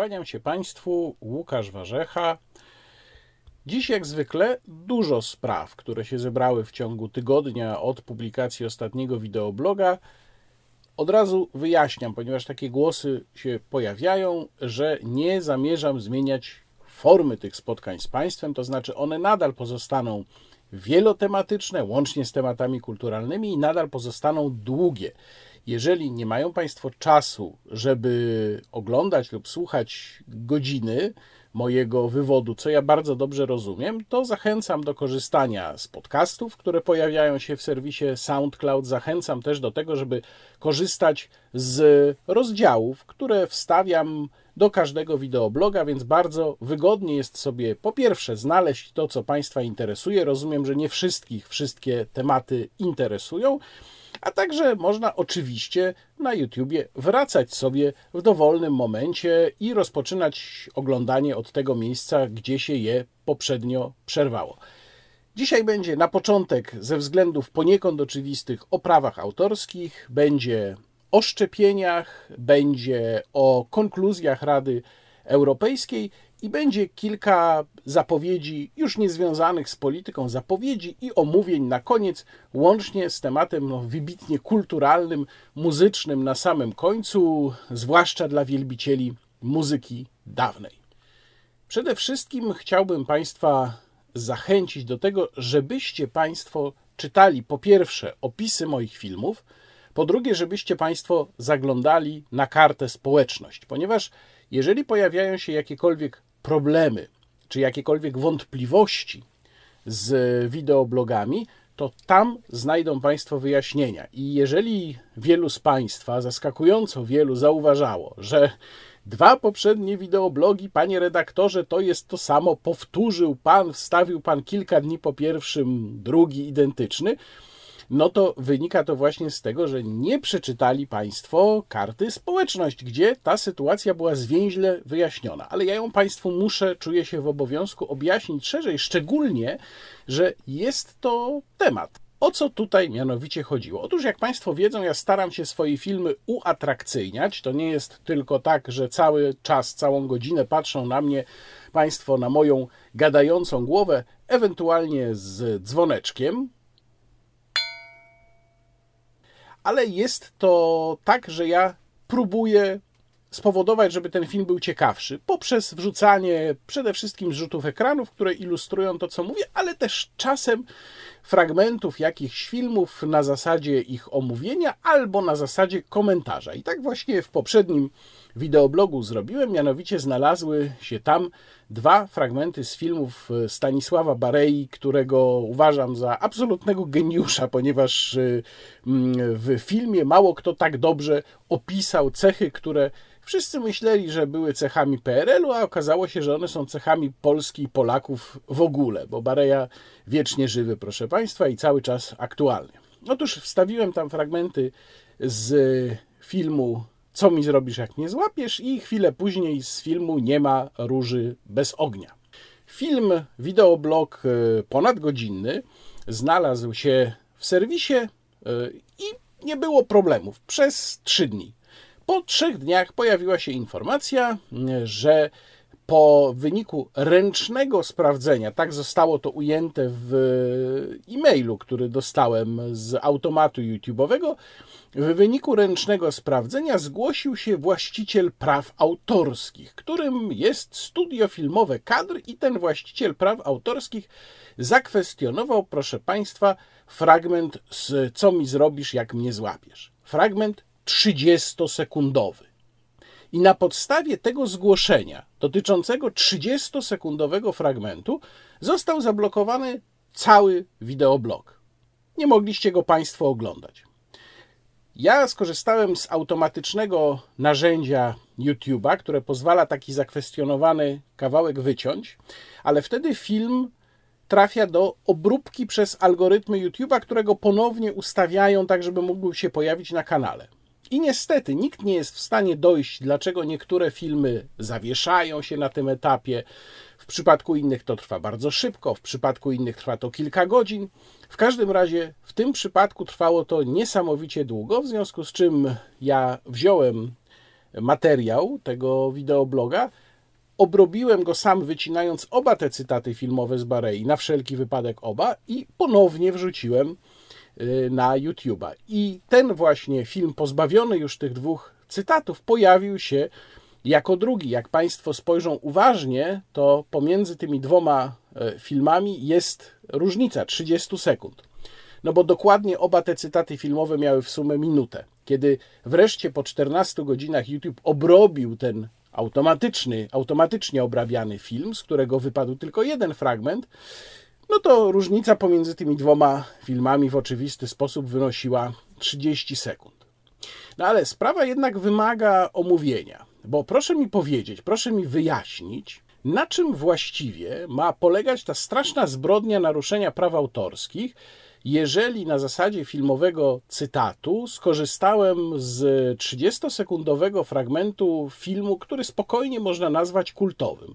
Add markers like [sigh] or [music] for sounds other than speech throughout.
Kłaniam się Państwu, Łukasz Warzecha. Dziś, jak zwykle, dużo spraw, które się zebrały w ciągu tygodnia od publikacji ostatniego wideobloga. Od razu wyjaśniam, ponieważ takie głosy się pojawiają, że nie zamierzam zmieniać formy tych spotkań z Państwem, to znaczy one nadal pozostaną wielotematyczne, łącznie z tematami kulturalnymi i nadal pozostaną długie. Jeżeli nie mają Państwo czasu, żeby oglądać lub słuchać godziny mojego wywodu, co ja bardzo dobrze rozumiem, to zachęcam do korzystania z podcastów, które pojawiają się w serwisie SoundCloud. Zachęcam też do tego, żeby korzystać z rozdziałów, które wstawiam do każdego wideobloga, więc bardzo wygodnie jest sobie po pierwsze znaleźć to, co Państwa interesuje. Rozumiem, że nie wszystkich wszystkie tematy interesują a także można oczywiście na YouTubie wracać sobie w dowolnym momencie i rozpoczynać oglądanie od tego miejsca, gdzie się je poprzednio przerwało. Dzisiaj będzie na początek, ze względów poniekąd oczywistych, o prawach autorskich, będzie o szczepieniach, będzie o konkluzjach Rady Europejskiej i będzie kilka zapowiedzi już niezwiązanych z polityką, zapowiedzi i omówień na koniec, łącznie z tematem no, wybitnie kulturalnym, muzycznym na samym końcu, zwłaszcza dla wielbicieli muzyki dawnej. Przede wszystkim chciałbym Państwa zachęcić do tego, żebyście Państwo czytali po pierwsze opisy moich filmów, po drugie, żebyście Państwo zaglądali na kartę społeczność, ponieważ jeżeli pojawiają się jakiekolwiek problemy czy jakiekolwiek wątpliwości z wideoblogami, to tam znajdą Państwo wyjaśnienia. I jeżeli wielu z Państwa, zaskakująco wielu, zauważało, że dwa poprzednie wideoblogi, panie redaktorze, to jest to samo, powtórzył Pan, wstawił Pan kilka dni po pierwszym drugi identyczny, no to wynika to właśnie z tego, że nie przeczytali Państwo karty społeczność, gdzie ta sytuacja była zwięźle wyjaśniona. Ale ja ją Państwu muszę, czuję się w obowiązku objaśnić szerzej, szczególnie, że jest to temat. O co tutaj mianowicie chodziło? Otóż, jak Państwo wiedzą, ja staram się swoje filmy uatrakcyjniać. To nie jest tylko tak, że cały czas, całą godzinę patrzą na mnie Państwo, na moją gadającą głowę, ewentualnie z dzwoneczkiem, ale jest to tak, że ja próbuję spowodować, żeby ten film był ciekawszy poprzez wrzucanie przede wszystkim zrzutów ekranów, które ilustrują to, co mówię, ale też czasem fragmentów jakichś filmów na zasadzie ich omówienia albo na zasadzie komentarza. I tak właśnie w poprzednim wideoblogu zrobiłem, mianowicie znalazły się tam dwa fragmenty z filmów Stanisława Barei, którego uważam za absolutnego geniusza, ponieważ y, mm, w filmie mało kto tak dobrze opisał cechy, które Wszyscy myśleli, że były cechami PRL-u, a okazało się, że one są cechami Polski i Polaków w ogóle, bo Bareja wiecznie żywy, proszę Państwa, i cały czas aktualny. Otóż wstawiłem tam fragmenty z filmu Co mi zrobisz, jak mnie złapiesz, i chwilę później z filmu Nie ma róży bez ognia. Film, wideoblog e, ponadgodzinny znalazł się w serwisie e, i nie było problemów przez trzy dni. Po trzech dniach pojawiła się informacja, że po wyniku ręcznego sprawdzenia, tak zostało to ujęte w e-mailu, który dostałem z automatu YouTube'owego, w wyniku ręcznego sprawdzenia zgłosił się właściciel praw autorskich, którym jest studio filmowe kadr i ten właściciel praw autorskich zakwestionował, proszę Państwa, fragment z Co mi zrobisz, jak mnie złapiesz. Fragment 30-sekundowy. I na podstawie tego zgłoszenia dotyczącego 30-sekundowego fragmentu został zablokowany cały wideoblog. Nie mogliście go Państwo oglądać. Ja skorzystałem z automatycznego narzędzia YouTube'a, które pozwala taki zakwestionowany kawałek wyciąć, ale wtedy film trafia do obróbki przez algorytmy YouTube'a, którego ponownie ustawiają tak, żeby mógł się pojawić na kanale. I niestety nikt nie jest w stanie dojść, dlaczego niektóre filmy zawieszają się na tym etapie. W przypadku innych to trwa bardzo szybko, w przypadku innych trwa to kilka godzin. W każdym razie w tym przypadku trwało to niesamowicie długo, w związku z czym ja wziąłem materiał tego wideobloga. Obrobiłem go sam, wycinając oba te cytaty filmowe z Barei, na wszelki wypadek oba, i ponownie wrzuciłem na YouTube'a. I ten właśnie film, pozbawiony już tych dwóch cytatów, pojawił się jako drugi. Jak Państwo spojrzą uważnie, to pomiędzy tymi dwoma e, filmami jest różnica 30 sekund. No bo dokładnie oba te cytaty filmowe miały w sumie minutę. Kiedy wreszcie po 14 godzinach YouTube obrobił ten automatyczny, automatycznie obrabiany film, z którego wypadł tylko jeden fragment, no to różnica pomiędzy tymi dwoma filmami w oczywisty sposób wynosiła 30 sekund. No ale sprawa jednak wymaga omówienia, bo proszę mi powiedzieć, proszę mi wyjaśnić, na czym właściwie ma polegać ta straszna zbrodnia naruszenia praw autorskich, jeżeli na zasadzie filmowego cytatu skorzystałem z 30-sekundowego fragmentu filmu, który spokojnie można nazwać kultowym.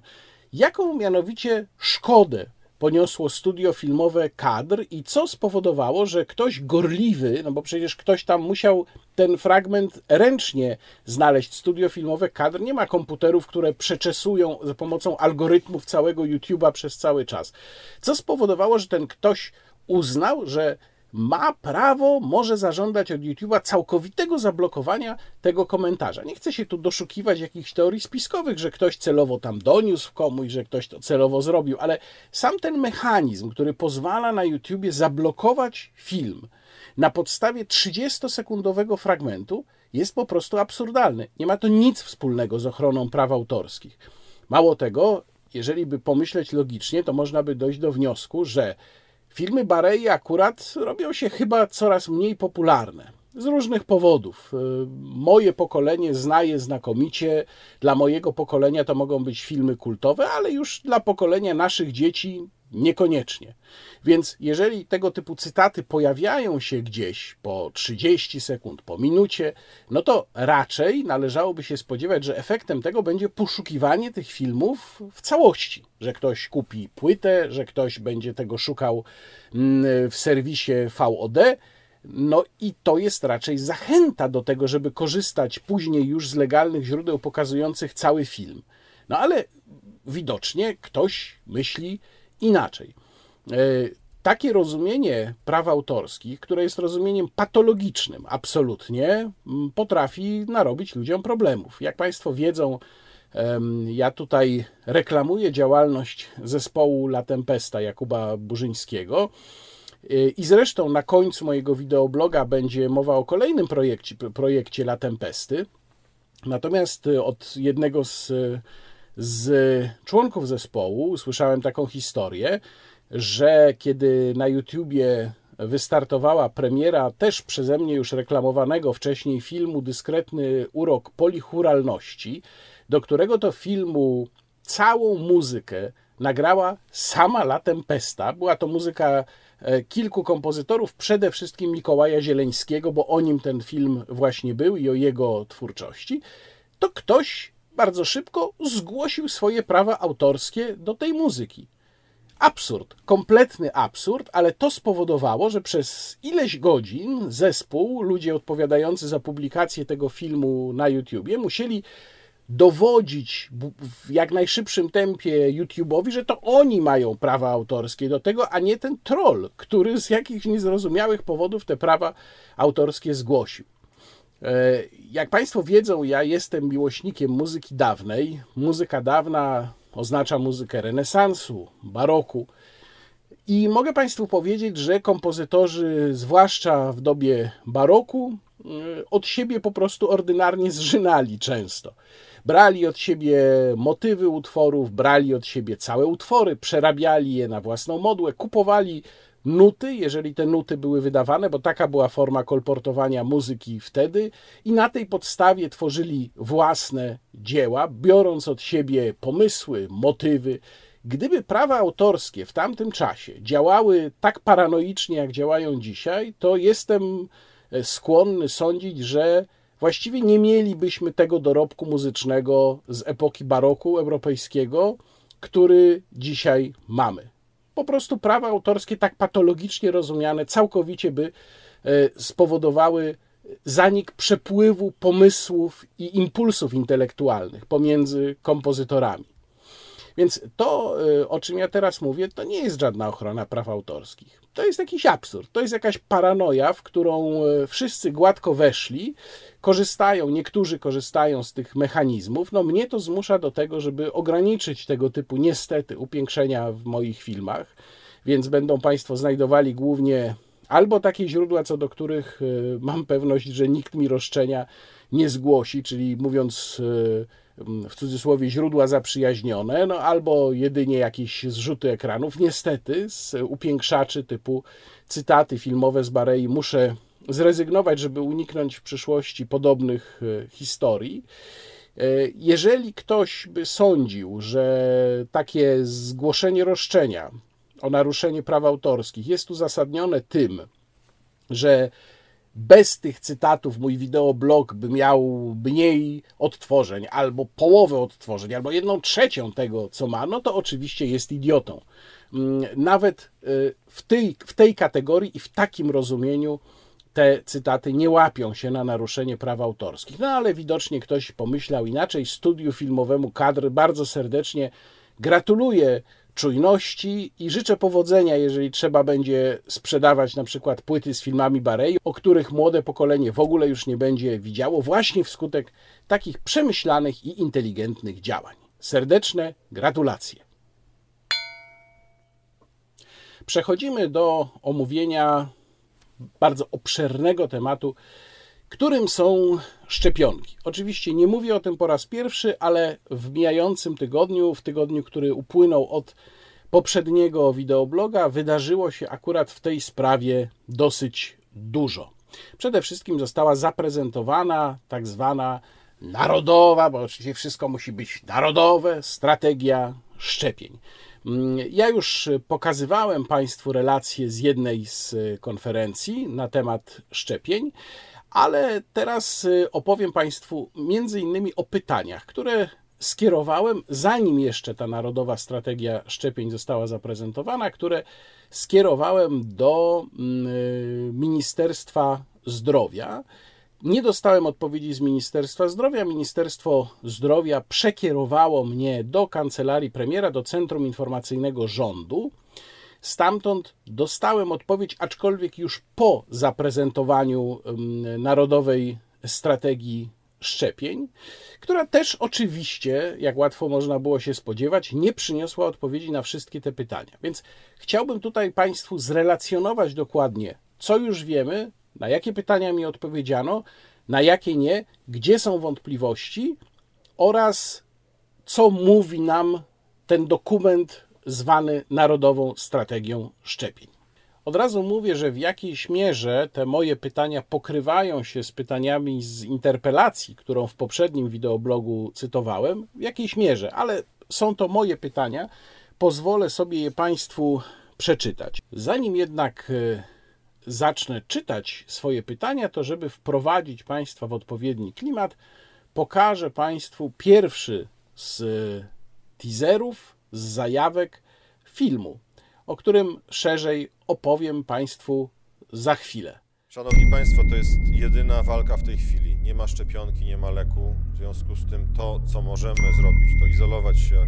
Jaką mianowicie szkodę poniosło studio filmowe kadr i co spowodowało, że ktoś gorliwy, no bo przecież ktoś tam musiał ten fragment ręcznie znaleźć. Studio filmowe kadr nie ma komputerów, które przeczesują za pomocą algorytmów całego YouTube'a przez cały czas. Co spowodowało, że ten ktoś uznał, że ma prawo, może zażądać od YouTube'a całkowitego zablokowania tego komentarza. Nie chcę się tu doszukiwać jakichś teorii spiskowych, że ktoś celowo tam doniósł komuś, że ktoś to celowo zrobił, ale sam ten mechanizm, który pozwala na YouTubie zablokować film na podstawie 30-sekundowego fragmentu, jest po prostu absurdalny. Nie ma to nic wspólnego z ochroną praw autorskich. Mało tego, jeżeli by pomyśleć logicznie, to można by dojść do wniosku, że Filmy Barei akurat robią się chyba coraz mniej popularne. Z różnych powodów. Y, moje pokolenie zna je znakomicie. Dla mojego pokolenia to mogą być filmy kultowe, ale już dla pokolenia naszych dzieci Niekoniecznie. Więc jeżeli tego typu cytaty pojawiają się gdzieś po 30 sekund, po minucie, no to raczej należałoby się spodziewać, że efektem tego będzie poszukiwanie tych filmów w całości. Że ktoś kupi płytę, że ktoś będzie tego szukał mm, w serwisie VOD. No i to jest raczej zachęta do tego, żeby korzystać później już z legalnych źródeł pokazujących cały film. No ale widocznie ktoś myśli, inaczej. E, takie rozumienie praw autorskich, które jest rozumieniem patologicznym, absolutnie potrafi narobić ludziom problemów. Jak Państwo wiedzą, ja tutaj reklamuję działalność zespołu La Tempesta Jakuba Burzyńskiego. I zresztą na końcu mojego wideobloga będzie mowa o kolejnym projekcie, projekcie La Tempesty. Natomiast od jednego z z członków zespołu usłyszałem taką historię, że kiedy na YouTubie wystartowała premiera też przeze mnie już reklamowanego wcześniej filmu Dyskretny urok polichuralności, do którego to filmu całą muzykę nagrała sama La Tempesta. Była to muzyka kilku kompozytorów, przede wszystkim Mikołaja Zieleńskiego, bo o nim ten film właśnie był i o jego twórczości. To ktoś bardzo szybko zgłosił swoje prawa autorskie do tej muzyki. Absurd, kompletny absurd, ale to spowodowało, że przez ileś godzin zespół, ludzie odpowiadający za publikację tego filmu na YouTubie, musieli dowodzić w jak najszybszym tempie YouTube'owi, że to oni mają prawa autorskie do tego, a nie ten troll, który z jakichś niezrozumiałych powodów te prawa autorskie zgłosił. E, jak Państwo wiedzą, ja jestem miłośnikiem muzyki dawnej. Muzyka dawna oznacza muzykę renesansu, baroku. I mogę Państwu powiedzieć, że kompozytorzy, zwłaszcza w dobie baroku, e, od siebie po prostu ordynarnie zżynali często. Brali od siebie motywy utworów, brali od siebie całe utwory, przerabiali je na własną modłę, kupowali nuty, jeżeli te nuty były wydawane, bo taka była forma kolportowania muzyki wtedy, i na tej podstawie tworzyli własne dzieła, biorąc od siebie pomysły, motywy. Gdyby prawa autorskie w tamtym czasie działały tak paranoicznie, jak działają dzisiaj, to jestem e, skłonny sądzić, że właściwie nie mielibyśmy tego dorobku muzycznego z epoki baroku europejskiego, który dzisiaj mamy po prostu prawa autorskie tak patologicznie rozumiane całkowicie by e, spowodowały zanik przepływu pomysłów i impulsów intelektualnych pomiędzy kompozytorami. Więc to, y, o czym ja teraz mówię, to nie jest żadna ochrona praw autorskich. To jest jakiś absurd, to jest jakaś paranoja, w którą y, wszyscy gładko weszli, korzystają, niektórzy korzystają z tych mechanizmów. No mnie to zmusza do tego, żeby ograniczyć tego typu niestety upiększenia w moich filmach, więc będą Państwo znajdowali głównie albo takie źródła, co do których y, mam pewność, że nikt mi roszczenia nie zgłosi, czyli mówiąc w cudzysłowie źródła zaprzyjaźnione, no albo jedynie jakieś zrzuty ekranów. Niestety z upiększaczy typu cytaty filmowe z Barei muszę zrezygnować, żeby uniknąć w przyszłości podobnych e, historii. E, jeżeli ktoś by sądził, że takie zgłoszenie roszczenia o naruszenie praw autorskich jest uzasadnione tym, że bez tych cytatów mój wideoblog by miał mniej odtworzeń, albo połowę odtworzeń, albo jedną trzecią tego, co ma, no to oczywiście jest idiotą. Mm, nawet y, w tej, w tej kategorii i w takim rozumieniu te cytaty nie łapią się na naruszenie praw autorskich. No ale widocznie ktoś pomyślał inaczej. Studiu filmowemu kadry bardzo serdecznie gratuluję czujności i życzę powodzenia, jeżeli trzeba będzie sprzedawać na przykład płyty z filmami Barei, o których młode pokolenie w ogóle już nie będzie widziało, właśnie wskutek takich przemyślanych i inteligentnych działań. Serdeczne gratulacje. Przechodzimy do omówienia bardzo obszernego tematu którym są szczepionki. Oczywiście nie mówię o tym po raz pierwszy, ale w mijającym tygodniu, w tygodniu, który upłynął od poprzedniego wideobloga, wydarzyło się akurat w tej sprawie dosyć dużo. Przede wszystkim została zaprezentowana tak zwana narodowa, bo oczywiście wszystko musi być narodowe, strategia szczepień. Ja już pokazywałem Państwu relację z jednej z konferencji na temat szczepień, ale teraz y, opowiem Państwu między innymi o pytaniach, które skierowałem, zanim jeszcze ta Narodowa Strategia Szczepień została zaprezentowana, które skierowałem do mm, y, Ministerstwa Zdrowia. Nie dostałem odpowiedzi z Ministerstwa Zdrowia. Ministerstwo Zdrowia przekierowało mnie do kancelarii premiera, do Centrum Informacyjnego Rządu. Stamtąd dostałem odpowiedź, aczkolwiek już po zaprezentowaniu Narodowej Strategii Szczepień, która też oczywiście, jak łatwo można było się spodziewać, nie przyniosła odpowiedzi na wszystkie te pytania. Więc chciałbym tutaj Państwu zrelacjonować dokładnie, co już wiemy, na jakie pytania mi odpowiedziano, na jakie nie, gdzie są wątpliwości oraz co mówi nam ten dokument zwany Narodową Strategią Szczepień. Od razu mówię, że w jakiejś mierze te moje pytania pokrywają się z pytaniami z interpelacji, którą w poprzednim wideoblogu cytowałem, w jakiejś mierze, ale są to moje pytania. Pozwolę sobie je Państwu przeczytać. Zanim jednak e, zacznę czytać swoje pytania, to żeby wprowadzić Państwa w odpowiedni klimat, pokażę Państwu pierwszy z teaserów z zajawek filmu, o którym szerzej opowiem Państwu za chwilę. Szanowni Państwo, to jest jedyna walka w tej chwili. Nie ma szczepionki, nie ma leku. W związku z tym to, co możemy zrobić, to izolować się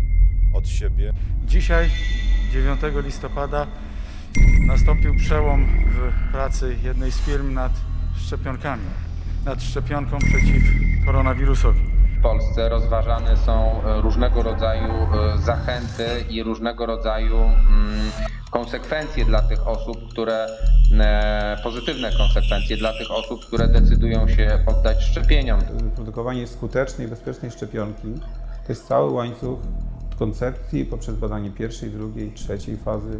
od siebie. Dzisiaj, 9 listopada, nastąpił przełom w pracy jednej z firm nad szczepionkami, nad szczepionką przeciw koronawirusowi. Polsce rozważane są e, różnego rodzaju e, zachęty i różnego rodzaju mm, konsekwencje dla tych osób, które e, pozytywne konsekwencje dla tych osób, które decydują się poddać szczepieniom. Produkowanie skutecznej, bezpiecznej szczepionki to jest cały łańcuch koncepcji poprzez badanie pierwszej, drugiej, trzeciej fazy.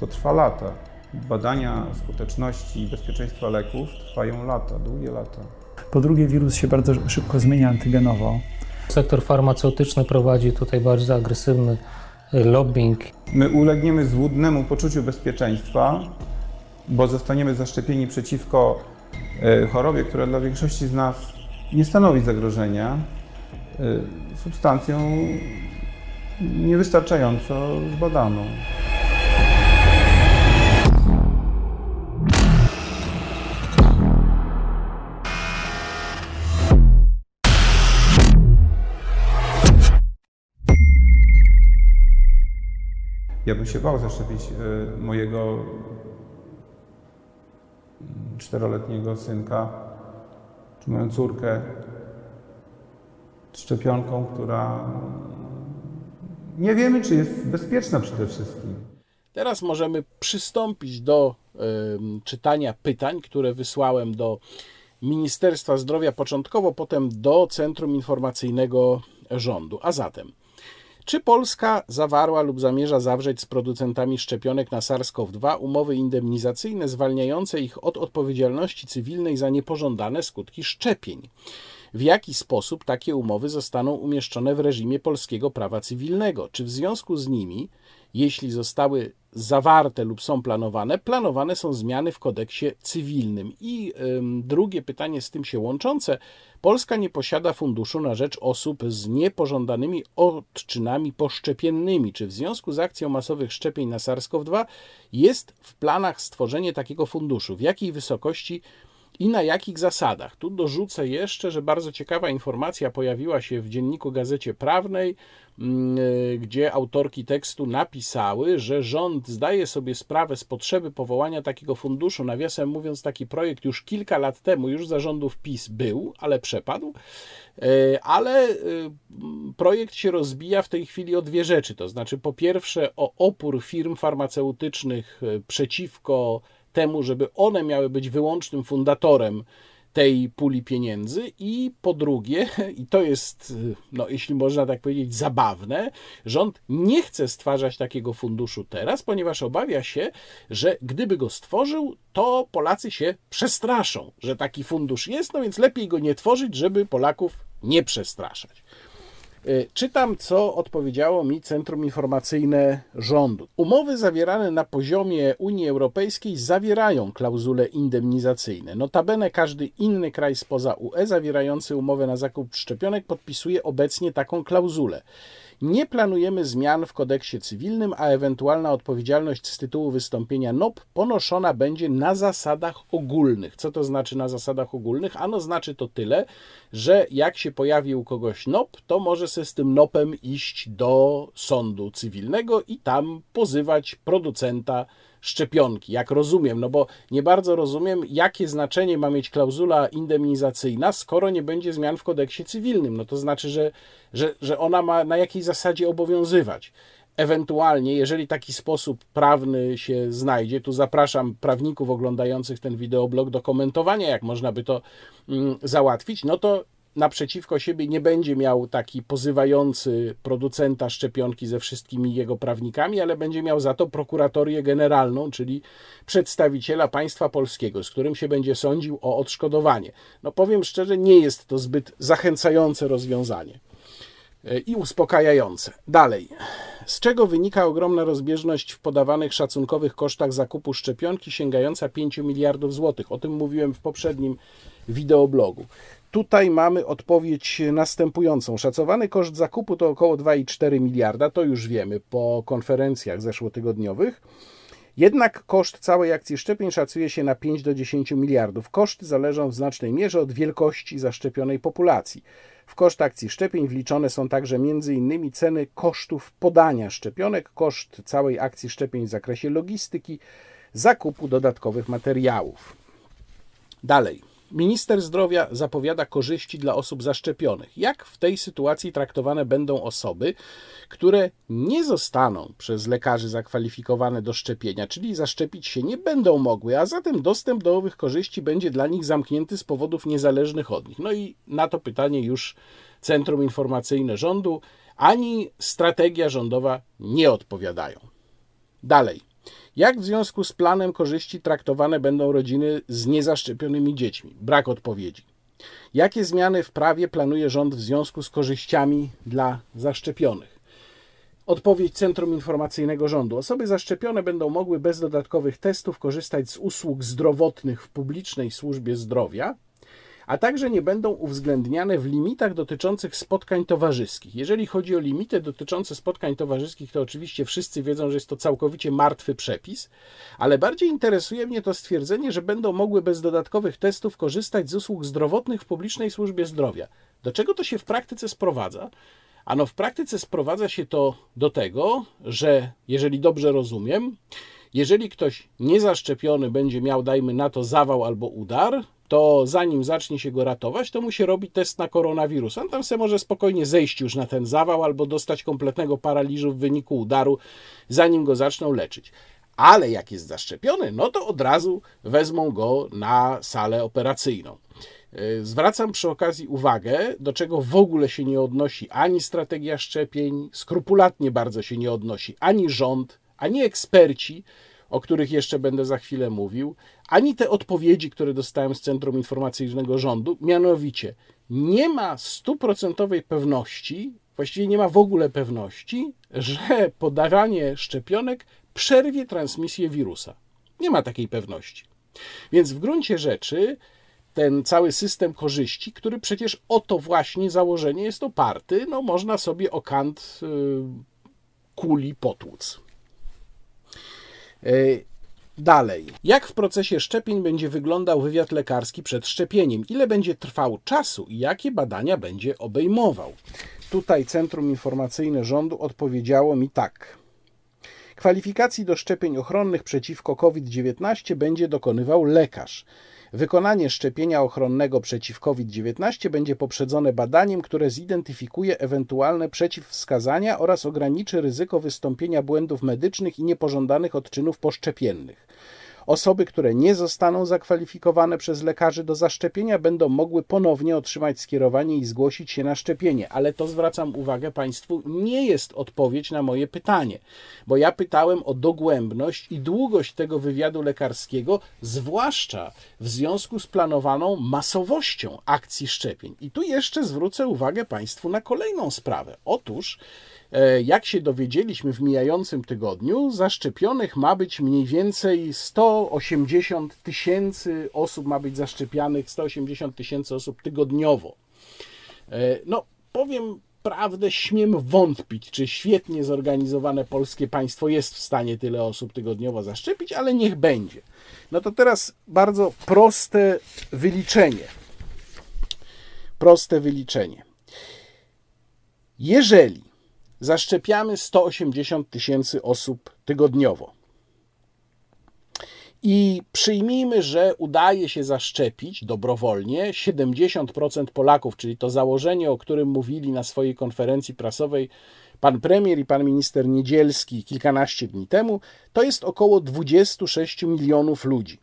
To trwa lata. Badania skuteczności i bezpieczeństwa leków trwają lata, długie lata. Po drugie, wirus się bardzo szybko zmienia antygenowo. Sektor farmaceutyczny prowadzi tutaj bardzo agresywny y, lobbying. My ulegniemy złudnemu poczuciu bezpieczeństwa, bo zostaniemy zaszczepieni przeciwko y, chorobie, która dla większości z nas nie stanowi zagrożenia, y, substancją niewystarczająco zbadaną. Ja bym się bał zaszczepić y, mojego czteroletniego synka czy moją córkę szczepionką, która nie wiemy, czy jest bezpieczna przede wszystkim. Teraz możemy przystąpić do y, czytania pytań, które wysłałem do Ministerstwa Zdrowia początkowo, potem do Centrum Informacyjnego Rządu. A zatem, czy Polska zawarła lub zamierza zawrzeć z producentami szczepionek na SARS-CoV-2 umowy indemnizacyjne zwalniające ich od odpowiedzialności cywilnej za niepożądane skutki szczepień? w jaki sposób takie umowy zostaną umieszczone w reżimie polskiego prawa cywilnego. Czy w związku z nimi, jeśli zostały zawarte lub są planowane, planowane są zmiany w kodeksie cywilnym. I drugie pytanie z tym się łączące. Polska nie posiada funduszu na rzecz osób z niepożądanymi odczynami poszczepiennymi. Czy w związku z akcją masowych szczepień na SARS-CoV-2 jest w planach stworzenie takiego funduszu? W jakiej wysokości i na jakich zasadach. Tu dorzucę jeszcze, że bardzo ciekawa informacja pojawiła się w dzienniku Gazecie Prawnej, gdzie autorki tekstu napisały, że rząd zdaje sobie sprawę z potrzeby powołania takiego funduszu. Nawiasem mówiąc, taki projekt już kilka lat temu, już zarządów PiS był, ale przepadł. E, ale e, projekt się rozbija w tej chwili o dwie rzeczy. To znaczy, po pierwsze, o opór firm farmaceutycznych przeciwko temu, żeby one miały być wyłącznym fundatorem tej puli pieniędzy i po drugie, [laughs] i to jest, no, jeśli można tak powiedzieć, zabawne, rząd nie chce stwarzać takiego funduszu teraz, ponieważ obawia się, że gdyby go stworzył, to Polacy się przestraszą, że taki fundusz jest, no więc lepiej go nie tworzyć, żeby Polaków nie przestraszać. Y, czytam, co odpowiedziało mi Centrum Informacyjne Rządu. Umowy zawierane na poziomie Unii Europejskiej zawierają klauzule indemnizacyjne. Notabene każdy inny kraj spoza UE zawierający umowę na zakup szczepionek podpisuje obecnie taką klauzulę. Nie planujemy zmian w kodeksie cywilnym, a ewentualna odpowiedzialność z tytułu wystąpienia NOP ponoszona będzie na zasadach ogólnych. Co to znaczy na zasadach ogólnych? Ano znaczy to tyle, że jak się pojawi u kogoś NOP, to może się z tym NOPem iść do sądu cywilnego i tam pozywać producenta szczepionki, jak rozumiem, no bo nie bardzo rozumiem, jakie znaczenie ma mieć klauzula indemnizacyjna, skoro nie będzie zmian w kodeksie cywilnym. No to znaczy, że, że, że ona ma na jakiej zasadzie obowiązywać. Ewentualnie, jeżeli taki sposób prawny się znajdzie, tu zapraszam prawników oglądających ten wideoblog do komentowania, jak można by to mm, załatwić, no to naprzeciwko siebie nie będzie miał taki pozywający producenta szczepionki ze wszystkimi jego prawnikami, ale będzie miał za to prokuratorię generalną, czyli przedstawiciela państwa polskiego, z którym się będzie sądził o odszkodowanie. No powiem szczerze, nie jest to zbyt zachęcające rozwiązanie e, i uspokajające. Dalej. Z czego wynika ogromna rozbieżność w podawanych szacunkowych kosztach zakupu szczepionki sięgająca 5 miliardów złotych? O tym mówiłem w poprzednim wideoblogu. Tutaj mamy odpowiedź następującą. Szacowany koszt zakupu to około 2,4 miliarda, to już wiemy po konferencjach zeszłotygodniowych. Jednak koszt całej akcji szczepień szacuje się na 5 do 10 miliardów. Koszty zależą w znacznej mierze od wielkości zaszczepionej populacji. W koszt akcji szczepień wliczone są także m.in. ceny kosztów podania szczepionek, koszt całej akcji szczepień w zakresie logistyki, zakupu dodatkowych materiałów. Dalej. Minister zdrowia zapowiada korzyści dla osób zaszczepionych. Jak w tej sytuacji traktowane będą osoby, które nie zostaną przez lekarzy zakwalifikowane do szczepienia, czyli zaszczepić się nie będą mogły, a zatem dostęp do owych korzyści będzie dla nich zamknięty z powodów niezależnych od nich? No i na to pytanie już Centrum Informacyjne Rządu ani strategia rządowa nie odpowiadają. Dalej. Jak w związku z planem korzyści traktowane będą rodziny z niezaszczepionymi dziećmi? Brak odpowiedzi. Jakie zmiany w prawie planuje rząd w związku z korzyściami dla zaszczepionych? Odpowiedź Centrum Informacyjnego Rządu. Osoby zaszczepione będą mogły bez dodatkowych testów korzystać z usług zdrowotnych w publicznej służbie zdrowia, a także nie będą uwzględniane w limitach dotyczących spotkań towarzyskich. Jeżeli chodzi o limity dotyczące spotkań towarzyskich, to oczywiście wszyscy wiedzą, że jest to całkowicie martwy przepis, ale bardziej interesuje mnie to stwierdzenie, że będą mogły bez dodatkowych testów korzystać z usług zdrowotnych w publicznej służbie zdrowia. Do czego to się w praktyce sprowadza? Ano w praktyce sprowadza się to do tego, że jeżeli dobrze rozumiem, jeżeli ktoś niezaszczepiony będzie miał, dajmy na to, zawał albo udar, to zanim zacznie się go ratować, to musi robić test na koronawirusa. On tam sobie może spokojnie zejść już na ten zawał albo dostać kompletnego paraliżu w wyniku udaru, zanim go zaczną leczyć. Ale jak jest zaszczepiony, no to od razu wezmą go na salę operacyjną. E, zwracam przy okazji uwagę, do czego w ogóle się nie odnosi ani strategia szczepień, skrupulatnie bardzo się nie odnosi ani rząd, ani eksperci, o których jeszcze będę za chwilę mówił, ani te odpowiedzi, które dostałem z Centrum Informacyjnego Rządu. Mianowicie, nie ma stuprocentowej pewności, właściwie nie ma w ogóle pewności, że podawanie szczepionek przerwie transmisję wirusa. Nie ma takiej pewności. Więc w gruncie rzeczy ten cały system korzyści, który przecież o to właśnie założenie jest oparty, no można sobie o kant y, kuli potłuc. Y, dalej. Jak w procesie szczepień będzie wyglądał wywiad lekarski przed szczepieniem? Ile będzie trwał czasu i jakie badania będzie obejmował? Tutaj Centrum Informacyjne Rządu odpowiedziało mi tak. Kwalifikacji do szczepień ochronnych przeciwko COVID-19 będzie dokonywał lekarz. Wykonanie szczepienia ochronnego przeciw COVID-19 będzie poprzedzone badaniem, które zidentyfikuje ewentualne przeciwwskazania oraz ograniczy ryzyko wystąpienia błędów medycznych i niepożądanych odczynów poszczepiennych. Osoby, które nie zostaną zakwalifikowane przez lekarzy do zaszczepienia, będą mogły ponownie otrzymać skierowanie i zgłosić się na szczepienie. Ale to zwracam uwagę Państwu, nie jest odpowiedź na moje pytanie, bo ja pytałem o dogłębność i długość tego wywiadu lekarskiego, zwłaszcza w związku z planowaną masowością akcji szczepień. I tu jeszcze zwrócę uwagę Państwu na kolejną sprawę. Otóż, jak się dowiedzieliśmy w mijającym tygodniu, zaszczepionych ma być mniej więcej 180 tysięcy osób, ma być zaszczepianych 180 tysięcy osób tygodniowo. E, no, powiem prawdę, śmiem wątpić, czy świetnie zorganizowane polskie państwo jest w stanie tyle osób tygodniowo zaszczepić, ale niech będzie. No to teraz bardzo proste wyliczenie. Proste wyliczenie. Jeżeli zaszczepiamy 180 tysięcy osób tygodniowo. I przyjmijmy, że udaje się zaszczepić dobrowolnie 70% Polaków, czyli to założenie, o którym mówili na swojej konferencji prasowej pan premier i pan minister Niedzielski kilkanaście dni temu, to jest około 26 milionów ludzi.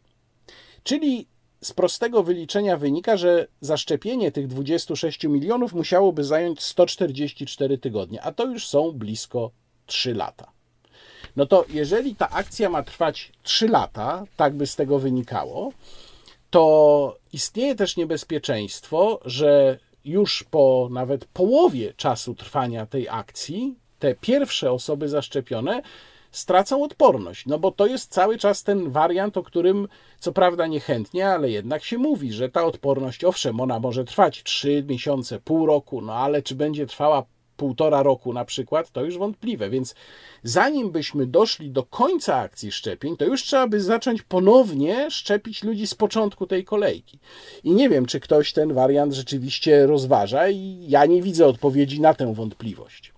Czyli z prostego wyliczenia wynika, że zaszczepienie tych 26 milionów musiałoby zająć 144 tygodnie, a to już są blisko 3 lata. No to jeżeli ta akcja ma trwać 3 lata, tak by z tego wynikało, to istnieje też niebezpieczeństwo, że już po nawet połowie czasu trwania tej akcji te pierwsze osoby zaszczepione stracą odporność. No bo to jest cały czas ten wariant, o którym co prawda niechętnie, ale jednak się mówi, że ta odporność, owszem, ona może trwać 3 miesiące, pół roku, no ale czy będzie trwała półtora roku na przykład, to już wątpliwe. Więc zanim byśmy doszli do końca akcji szczepień, to już trzeba by zacząć ponownie szczepić ludzi z początku tej kolejki. I nie wiem, czy ktoś ten wariant rzeczywiście rozważa, i ja nie widzę odpowiedzi na tę wątpliwość.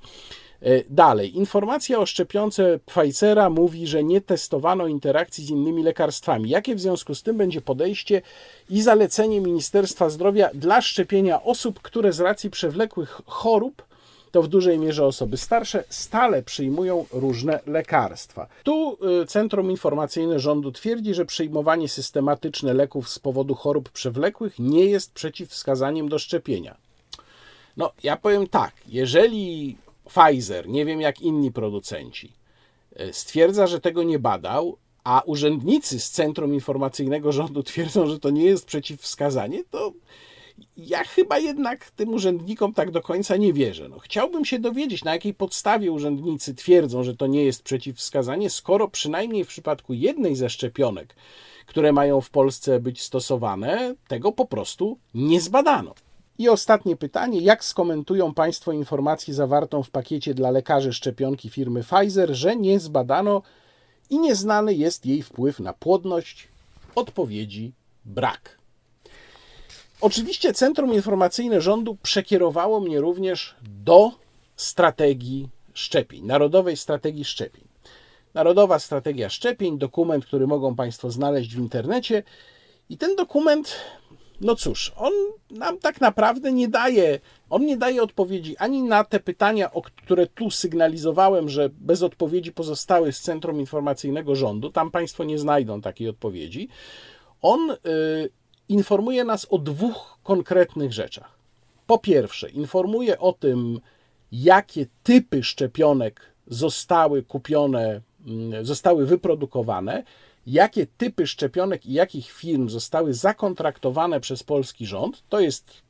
E, dalej, informacja o szczepionce Pfizera mówi, że nie testowano interakcji z innymi lekarstwami. Jakie w związku z tym będzie podejście i zalecenie Ministerstwa Zdrowia dla szczepienia osób, które z racji przewlekłych chorób to w dużej mierze osoby starsze stale przyjmują różne lekarstwa. Tu y, Centrum Informacyjne Rządu twierdzi, że przyjmowanie systematyczne leków z powodu chorób przewlekłych nie jest przeciwwskazaniem do szczepienia. No, ja powiem tak, jeżeli Pfizer, nie wiem jak inni producenci, e, stwierdza, że tego nie badał, a urzędnicy z Centrum Informacyjnego Rządu [laughs] twierdzą, że to nie jest przeciwwskazanie, to ja chyba jednak tym urzędnikom tak do końca nie wierzę. No, chciałbym się dowiedzieć, na jakiej podstawie urzędnicy twierdzą, że to nie jest przeciwwskazanie, skoro przynajmniej w przypadku jednej ze szczepionek, które mają w Polsce być stosowane, tego po prostu nie zbadano. I ostatnie pytanie: jak skomentują Państwo informację zawartą w pakiecie dla lekarzy szczepionki firmy Pfizer, że nie zbadano i nieznany jest jej wpływ na płodność? Odpowiedzi brak. Oczywiście Centrum Informacyjne Rządu przekierowało mnie również do strategii szczepień, Narodowej Strategii Szczepień. Narodowa Strategia Szczepień, dokument, który mogą Państwo znaleźć w internecie. I ten dokument, no cóż, on nam tak naprawdę nie daje, on nie daje odpowiedzi ani na te pytania, o które tu sygnalizowałem, że bez odpowiedzi pozostały z Centrum Informacyjnego Rządu. Tam Państwo nie znajdą takiej odpowiedzi. On y, informuje nas o dwóch konkretnych rzeczach. Po pierwsze, informuje o tym, jakie typy szczepionek zostały kupione, mm, zostały wyprodukowane, jakie typy szczepionek i jakich firm zostały zakontraktowane przez polski rząd. To jest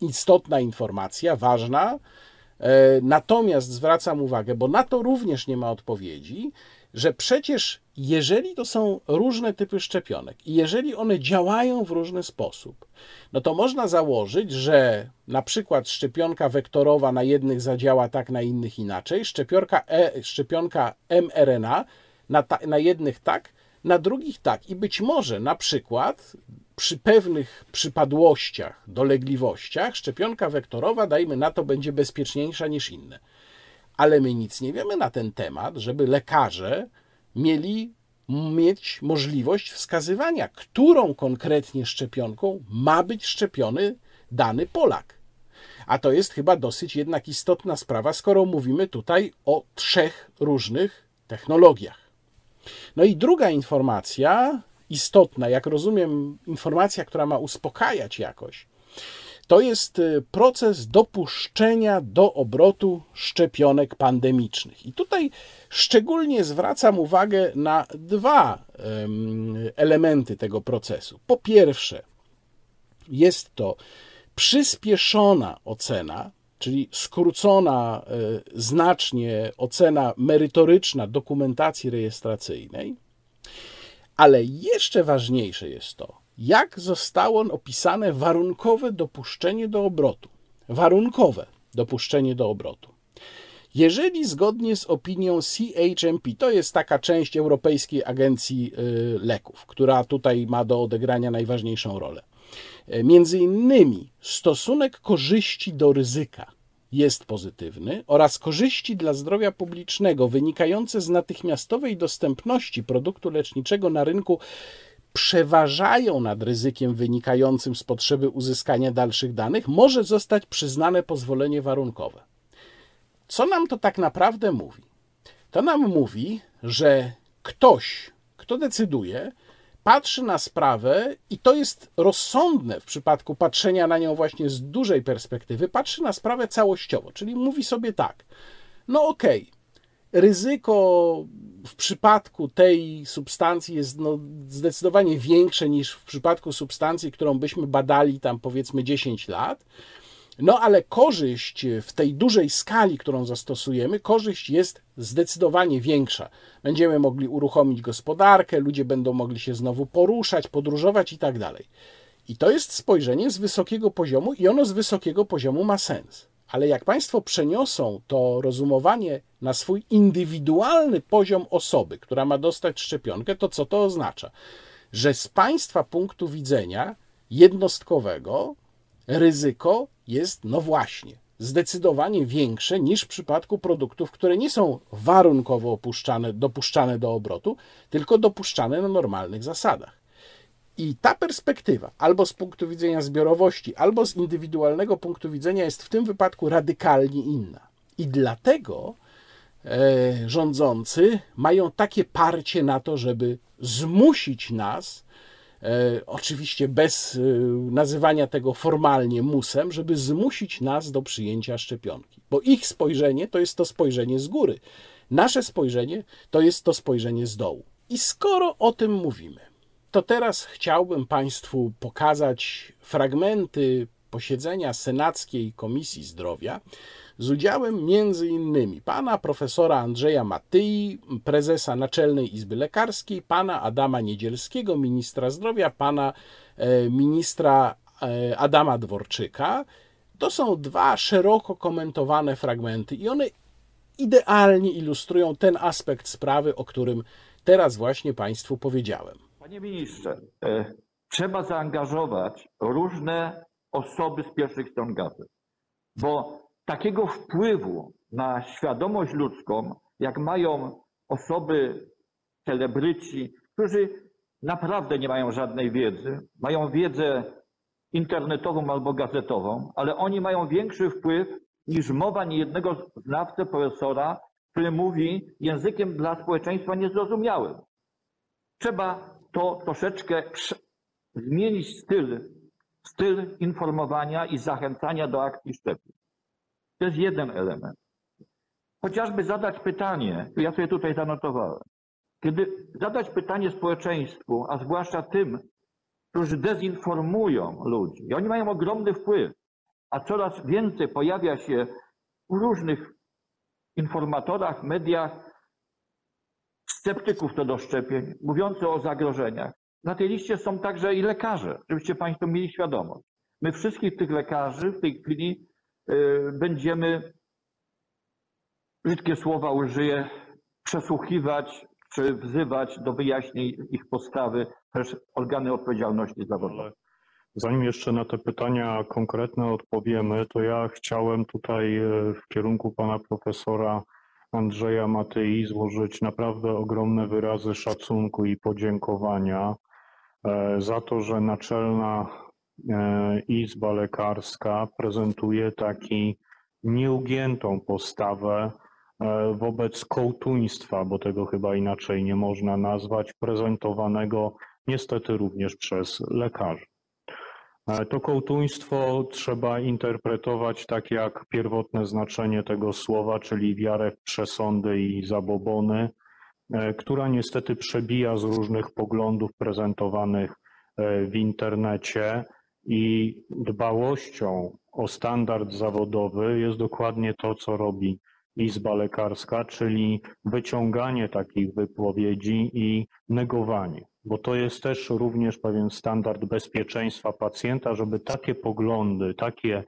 istotna informacja, ważna. E, natomiast zwracam uwagę, bo na to również nie ma odpowiedzi, że przecież jeżeli to są różne typy szczepionek i jeżeli one działają w różny sposób, no to można założyć, że na przykład szczepionka wektorowa na jednych zadziała tak, na innych inaczej, szczepionka, e, szczepionka mRNA na, ta, na jednych tak, na drugich tak. I być może na przykład przy pewnych przypadłościach, dolegliwościach, szczepionka wektorowa, dajmy na to, będzie bezpieczniejsza niż inne. Ale my nic nie wiemy na ten temat, żeby lekarze mieli mieć możliwość wskazywania, którą konkretnie szczepionką ma być szczepiony dany Polak. A to jest chyba dosyć jednak istotna sprawa, skoro mówimy tutaj o trzech różnych technologiach. No i druga informacja, istotna, jak rozumiem, informacja, która ma uspokajać jakoś, to jest y, proces dopuszczenia do obrotu szczepionek pandemicznych. I tutaj szczególnie zwracam uwagę na dwa elementy tego procesu. Po pierwsze, jest to przyspieszona ocena, czyli skrócona y, znacznie ocena merytoryczna dokumentacji rejestracyjnej, ale jeszcze ważniejsze jest to, jak zostało opisane warunkowe dopuszczenie do obrotu. Warunkowe dopuszczenie do obrotu. Jeżeli zgodnie z opinią CHMP, to jest taka część Europejskiej Agencji y, Leków, która tutaj ma do odegrania najważniejszą rolę. Y, między innymi stosunek korzyści do ryzyka jest pozytywny oraz korzyści dla zdrowia publicznego wynikające z natychmiastowej dostępności produktu leczniczego na rynku przeważają nad ryzykiem wynikającym z potrzeby uzyskania dalszych danych, może zostać przyznane pozwolenie warunkowe. Co nam to tak naprawdę mówi? To nam mówi, że ktoś, kto decyduje, patrzy na sprawę i to jest rozsądne w przypadku patrzenia na nią właśnie z dużej perspektywy, patrzy na sprawę całościowo, czyli mówi sobie tak: no okej, okay, ryzyko w przypadku tej substancji jest no zdecydowanie większe niż w przypadku substancji, którą byśmy badali tam powiedzmy 10 lat. No ale korzyść w tej dużej skali, którą zastosujemy, korzyść jest zdecydowanie większa. Będziemy mogli uruchomić gospodarkę, ludzie będą mogli się znowu poruszać, podróżować i tak dalej. I to jest spojrzenie z wysokiego poziomu, i ono z wysokiego poziomu ma sens. Ale jak Państwo przeniosą to rozumowanie na swój indywidualny poziom osoby, która ma dostać szczepionkę, to co to oznacza? Że z Państwa punktu widzenia jednostkowego ryzyko jest, no właśnie, zdecydowanie większe niż w przypadku produktów, które nie są warunkowo opuszczane, dopuszczane do obrotu, tylko dopuszczane na normalnych zasadach. I ta perspektywa, albo z punktu widzenia zbiorowości, albo z indywidualnego punktu widzenia, jest w tym wypadku radykalnie inna. I dlatego e, rządzący mają takie parcie na to, żeby zmusić nas, oczywiście bez e, nazywania tego formalnie musem, żeby zmusić nas do przyjęcia szczepionki. Bo ich spojrzenie to jest to spojrzenie z góry. Nasze spojrzenie to jest to spojrzenie z dołu. I skoro o tym mówimy, to teraz chciałbym Państwu pokazać fragmenty posiedzenia Senackiej Komisji Zdrowia z udziałem innymi pana profesora Andrzeja Matyi, prezesa Naczelnej Izby Lekarskiej, pana Adama Niedzielskiego, ministra zdrowia, pana e, ministra e, Adama Dworczyka. To są dwa szeroko komentowane fragmenty i one idealnie ilustrują ten aspekt sprawy, o którym teraz właśnie Państwu powiedziałem. Panie ministrze, e, trzeba zaangażować różne osoby z pierwszych stron gazet, bo takiego wpływu na świadomość ludzką, jak mają osoby, celebryci, którzy naprawdę nie mają żadnej wiedzy, mają wiedzę internetową albo gazetową, ale oni mają większy wpływ niż mowa niejednego znawcy, profesora, który mówi językiem dla społeczeństwa niezrozumiałym. Trzeba to troszeczkę zmienić styl, styl informowania i zachęcania do akcji szczepień. To jest jeden element. Chociażby zadać pytanie, ja sobie tutaj zanotowałem, kiedy zadać pytanie społeczeństwu, a zwłaszcza tym, którzy dezinformują ludzi, i oni mają ogromny wpływ, a coraz więcej pojawia się w różnych informatorach, mediach sceptyków co do szczepień, mówiących o zagrożeniach. Na tej liście są także i lekarze, żebyście Państwo mieli świadomość. My wszystkich tych lekarzy w tej chwili będziemy, brzydkie słowa użyję, przesłuchiwać czy wzywać do wyjaśnień ich postawy też organy odpowiedzialności zawodowej. Zanim jeszcze na te pytania konkretne odpowiemy, to ja chciałem tutaj e, w kierunku pana profesora Andrzeja Matyi złożyć naprawdę ogromne wyrazy szacunku i podziękowania e, za to, że Naczelna Izba Lekarska prezentuje taki nieugiętą postawę wobec kołtuństwa, bo tego chyba inaczej nie można nazwać, prezentowanego niestety również przez lekarzy. To kołtuństwo trzeba interpretować tak jak pierwotne znaczenie tego słowa, czyli wiarę w przesądy i zabobony, e, która niestety przebija z różnych poglądów prezentowanych e, w internecie i dbałością o standard zawodowy jest dokładnie to, co robi Izba Lekarska, czyli wyciąganie takich wypowiedzi i negowanie bo to jest też również pewien standard bezpieczeństwa pacjenta, żeby takie poglądy, takie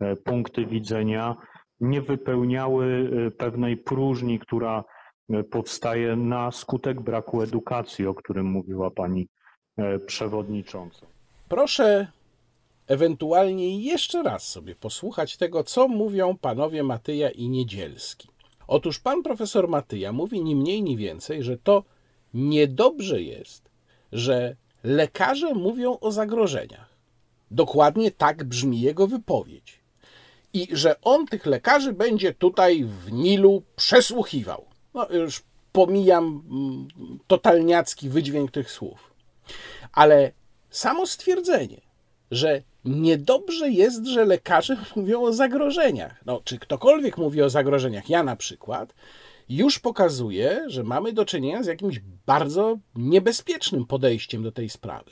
e, punkty widzenia nie wypełniały e, pewnej próżni, która e, powstaje na skutek braku edukacji, o którym mówiła pani przewodnicząca. Proszę ewentualnie jeszcze raz sobie posłuchać tego, co mówią panowie Matyja i Niedzielski. Otóż pan profesor Matyja mówi ni mniej, ni więcej, że to niedobrze jest, że lekarze mówią o zagrożeniach. Dokładnie tak brzmi jego wypowiedź. I że on tych lekarzy będzie tutaj w Nilu przesłuchiwał. No już pomijam mm, totalniacki wydźwięk tych słów. Ale samo stwierdzenie, że niedobrze jest, że lekarze [laughs] mówią o zagrożeniach. No, czy ktokolwiek mówi o zagrożeniach, ja na przykład, już pokazuje, że mamy do czynienia z jakimś bardzo niebezpiecznym podejściem do tej sprawy.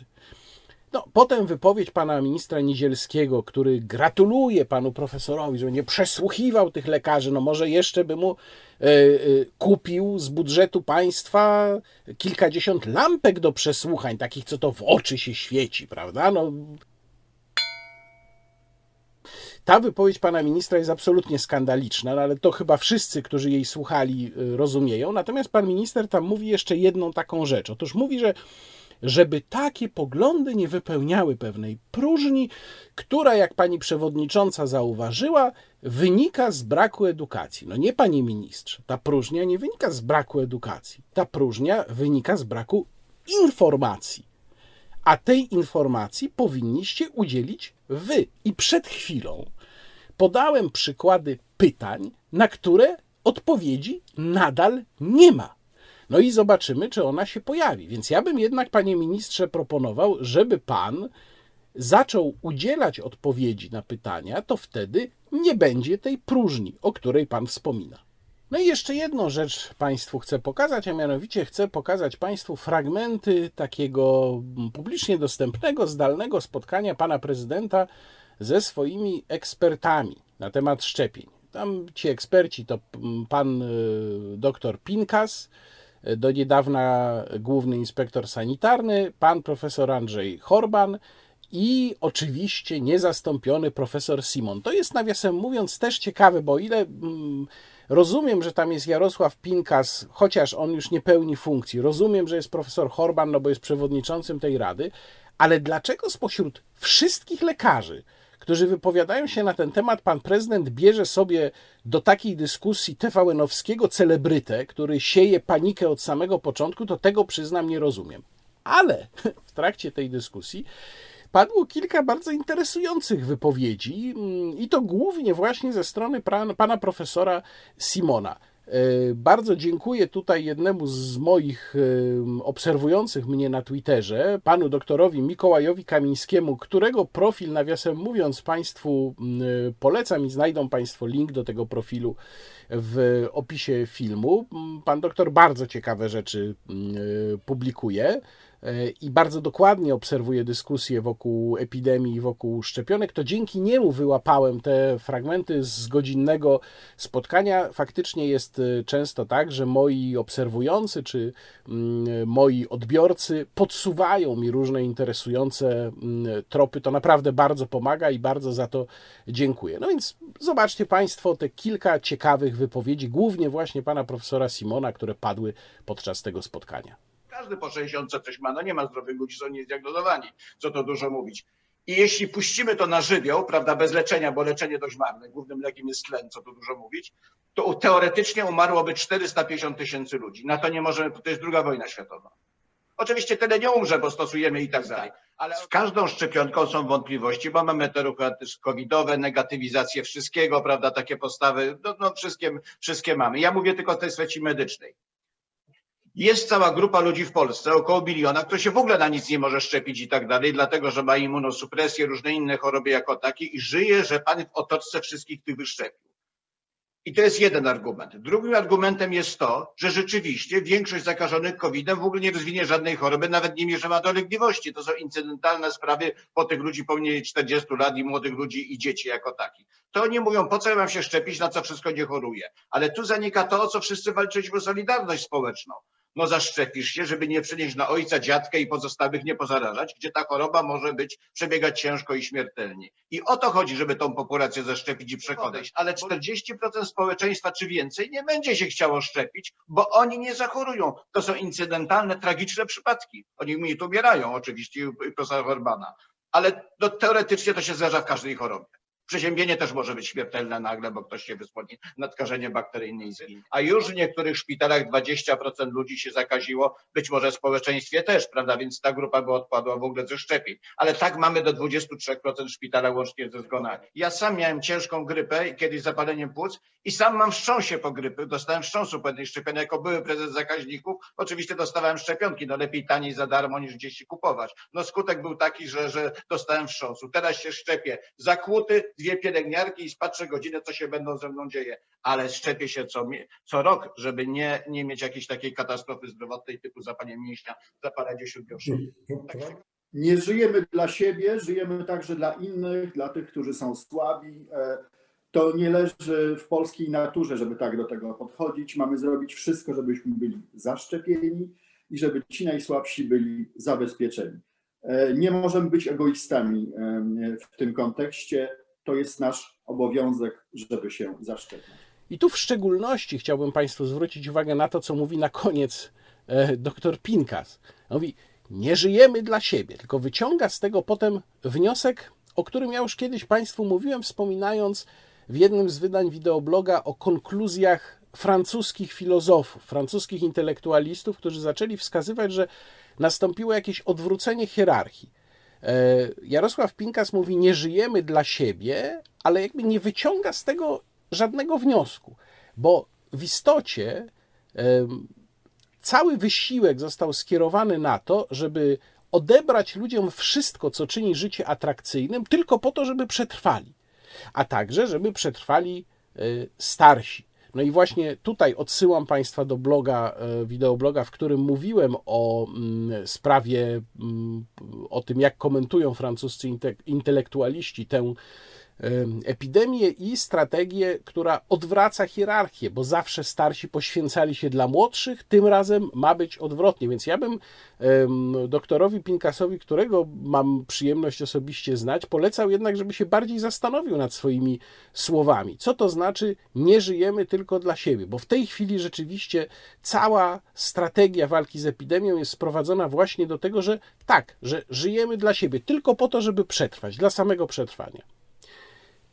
No, potem wypowiedź pana ministra Niedzielskiego, który gratuluje panu profesorowi, że nie przesłuchiwał tych lekarzy. No może jeszcze by mu y, y, kupił z budżetu państwa kilkadziesiąt lampek do przesłuchań, takich, co to w oczy się świeci, prawda? No, ta wypowiedź pana ministra jest absolutnie skandaliczna, no ale to chyba wszyscy, którzy jej słuchali, y, rozumieją. Natomiast pan minister tam mówi jeszcze jedną taką rzecz. Otóż mówi, że żeby takie poglądy nie wypełniały pewnej próżni, która, jak pani przewodnicząca zauważyła, wynika z braku edukacji. No nie, panie ministrze, ta próżnia nie wynika z braku edukacji. Ta próżnia wynika z braku informacji. A tej informacji powinniście udzielić wy. I przed chwilą podałem przykłady pytań, na które odpowiedzi nadal nie ma. No i zobaczymy, czy ona się pojawi. Więc ja bym jednak, panie ministrze, proponował, żeby pan zaczął udzielać odpowiedzi na pytania, to wtedy nie będzie tej próżni, o której pan wspomina. No i jeszcze jedną rzecz Państwu chcę pokazać, a mianowicie chcę pokazać Państwu fragmenty takiego publicznie dostępnego, zdalnego spotkania pana prezydenta ze swoimi ekspertami na temat szczepień. Tam ci eksperci to pan y, doktor Pinkas, y, do niedawna główny inspektor sanitarny, pan profesor Andrzej Horban i oczywiście niezastąpiony profesor Simon. To jest nawiasem mówiąc też ciekawe, bo ile mm, rozumiem, że tam jest Jarosław Pinkas, chociaż on już nie pełni funkcji. Rozumiem, że jest profesor Horban, no bo jest przewodniczącym tej rady, ale dlaczego spośród wszystkich lekarzy, którzy wypowiadają się na ten temat, pan prezydent bierze sobie do takiej dyskusji TVN-owskiego celebrytę, który sieje panikę od samego początku, to tego przyznam nie rozumiem. Ale [laughs] w trakcie tej dyskusji padło kilka bardzo interesujących wypowiedzi mm, i to głównie właśnie ze strony pana profesora Simona. E, bardzo dziękuję tutaj jednemu z moich e, obserwujących mnie na Twitterze, panu doktorowi Mikołajowi Kamińskiemu, którego profil, nawiasem mówiąc, Państwu mm, polecam i znajdą Państwo link do tego profilu w opisie filmu. Pan doktor bardzo ciekawe rzeczy mm, publikuje i bardzo dokładnie obserwuję dyskusję wokół epidemii i wokół szczepionek, to dzięki niemu wyłapałem te fragmenty z godzinnego spotkania. Faktycznie jest y, często tak, że moi obserwujący czy mm, moi odbiorcy podsuwają mi różne interesujące mm, tropy. To naprawdę bardzo pomaga i bardzo za to dziękuję. No więc zobaczcie Państwo te kilka ciekawych wypowiedzi, głównie właśnie pana profesora Simona, które padły podczas tego spotkania. Każdy po 60 coś ma, no nie ma zdrowych ludzi, są niezdiagnozowani, co to dużo mówić. I jeśli puścimy to na żywioł, prawda, bez leczenia, bo leczenie dość marne, głównym lekiem jest tlen, co tu dużo mówić, to teoretycznie umarłoby 450 tysięcy ludzi. Na to nie możemy, to jest druga wojna światowa. Oczywiście tyle nie umrze, bo stosujemy i tak dalej. Ale z każdą szczepionką są wątpliwości, bo mamy te ruchy covidowe, negatywizację wszystkiego, prawda, takie postawy, no, no wszystkie, wszystkie mamy. Ja mówię tylko o tej sweci medycznej. Jest cała grupa ludzi w Polsce, około biliona, kto się w ogóle na nic nie może szczepić i tak dalej, dlatego że ma immunosupresję, różne inne choroby jako takie i żyje, że pan w otoczce wszystkich tych wyszczepił. I to jest jeden argument. Drugim argumentem jest to, że rzeczywiście większość zakażonych COVID-em w ogóle nie rozwinie żadnej choroby, nawet nie mierzy ma dolegliwości. To są incydentalne sprawy po tych ludzi poniżej 40 lat i młodych ludzi i dzieci jako takich. To oni mówią, po co ja mam się szczepić, na co wszystko nie choruje. Ale tu zanika to, o co wszyscy walczyliśmy, solidarność społeczną no zaszczepisz się, żeby nie przenieść na ojca, dziadkę i pozostałych nie pozarażać, gdzie ta choroba może być, przebiegać ciężko i śmiertelnie. I o to chodzi, żeby tą populację zaszczepić i przekonać. Ale 40% społeczeństwa czy więcej nie będzie się chciało szczepić, bo oni nie zachorują. To są incydentalne, tragiczne przypadki. Oni mi tu umierają oczywiście, i profesor Orbana. Ale no, teoretycznie to się zdarza w każdej chorobie. Przeziębienie też może być śmiertelne nagle, bo ktoś się wysłoni nadkażenie bakteryjne i zginie. A już w niektórych szpitalach 20% ludzi się zakaziło, być może w społeczeństwie też, prawda? Więc ta grupa by odpadła w ogóle ze szczepień. Ale tak mamy do 23% szpitala łącznie ze zgonami. Ja sam miałem ciężką grypę, kiedyś zapaleniem płuc i sam mam wstrząsie po grypy. Dostałem wstrząsu po jednej szczepieniu. Jako były prezes zakaźników, oczywiście dostawałem szczepionki. No lepiej taniej za darmo niż gdzieś kupować. No skutek był taki, że, że dostałem wstrząsu. Teraz się szczepię. Zakłuty, dwie pielęgniarki i patrzę godzinę, co się będą ze mną dzieje, ale szczepię się co, co rok, żeby nie, nie mieć jakiejś takiej katastrofy zdrowotnej typu zapalenie mięśnia, zapalenie śródbioszowe. Nie żyjemy dla siebie, żyjemy także dla innych, dla tych, którzy są słabi. E, to nie leży w polskiej naturze, żeby tak do tego podchodzić. Mamy zrobić wszystko, żebyśmy byli zaszczepieni i żeby ci najsłabsi byli zabezpieczeni. E, nie możemy być egoistami w tym kontekście to jest nasz obowiązek, żeby się zaszczepić. I tu w szczególności chciałbym Państwu zwrócić uwagę na to, co mówi na koniec e, dr Pinkas. Mówi, nie żyjemy dla siebie, tylko wyciąga z tego potem wniosek, o którym ja już kiedyś Państwu mówiłem, wspominając w jednym z wydań wideobloga o konkluzjach francuskich filozofów, francuskich intelektualistów, którzy zaczęli wskazywać, że nastąpiło jakieś odwrócenie hierarchii Jarosław Pinkas mówi: Nie żyjemy dla siebie, ale jakby nie wyciąga z tego żadnego wniosku, bo w istocie cały wysiłek został skierowany na to, żeby odebrać ludziom wszystko, co czyni życie atrakcyjnym, tylko po to, żeby przetrwali, a także, żeby przetrwali e, starsi. No i właśnie tutaj odsyłam Państwa do bloga, e, wideobloga, w którym mówiłem o mm, sprawie, mm, o tym, jak komentują francuscy intelektualiści tę epidemię i strategię, która odwraca hierarchię, bo zawsze starsi poświęcali się dla młodszych, tym razem ma być odwrotnie. Więc ja bym doktorowi Pinkasowi, którego mam przyjemność osobiście znać, polecał jednak, żeby się bardziej zastanowił nad swoimi słowami. Co to znaczy, nie żyjemy tylko dla siebie, bo w tej chwili rzeczywiście cała strategia walki z epidemią jest sprowadzona właśnie do tego, że tak, że żyjemy dla siebie, tylko po to, żeby przetrwać, dla samego przetrwania.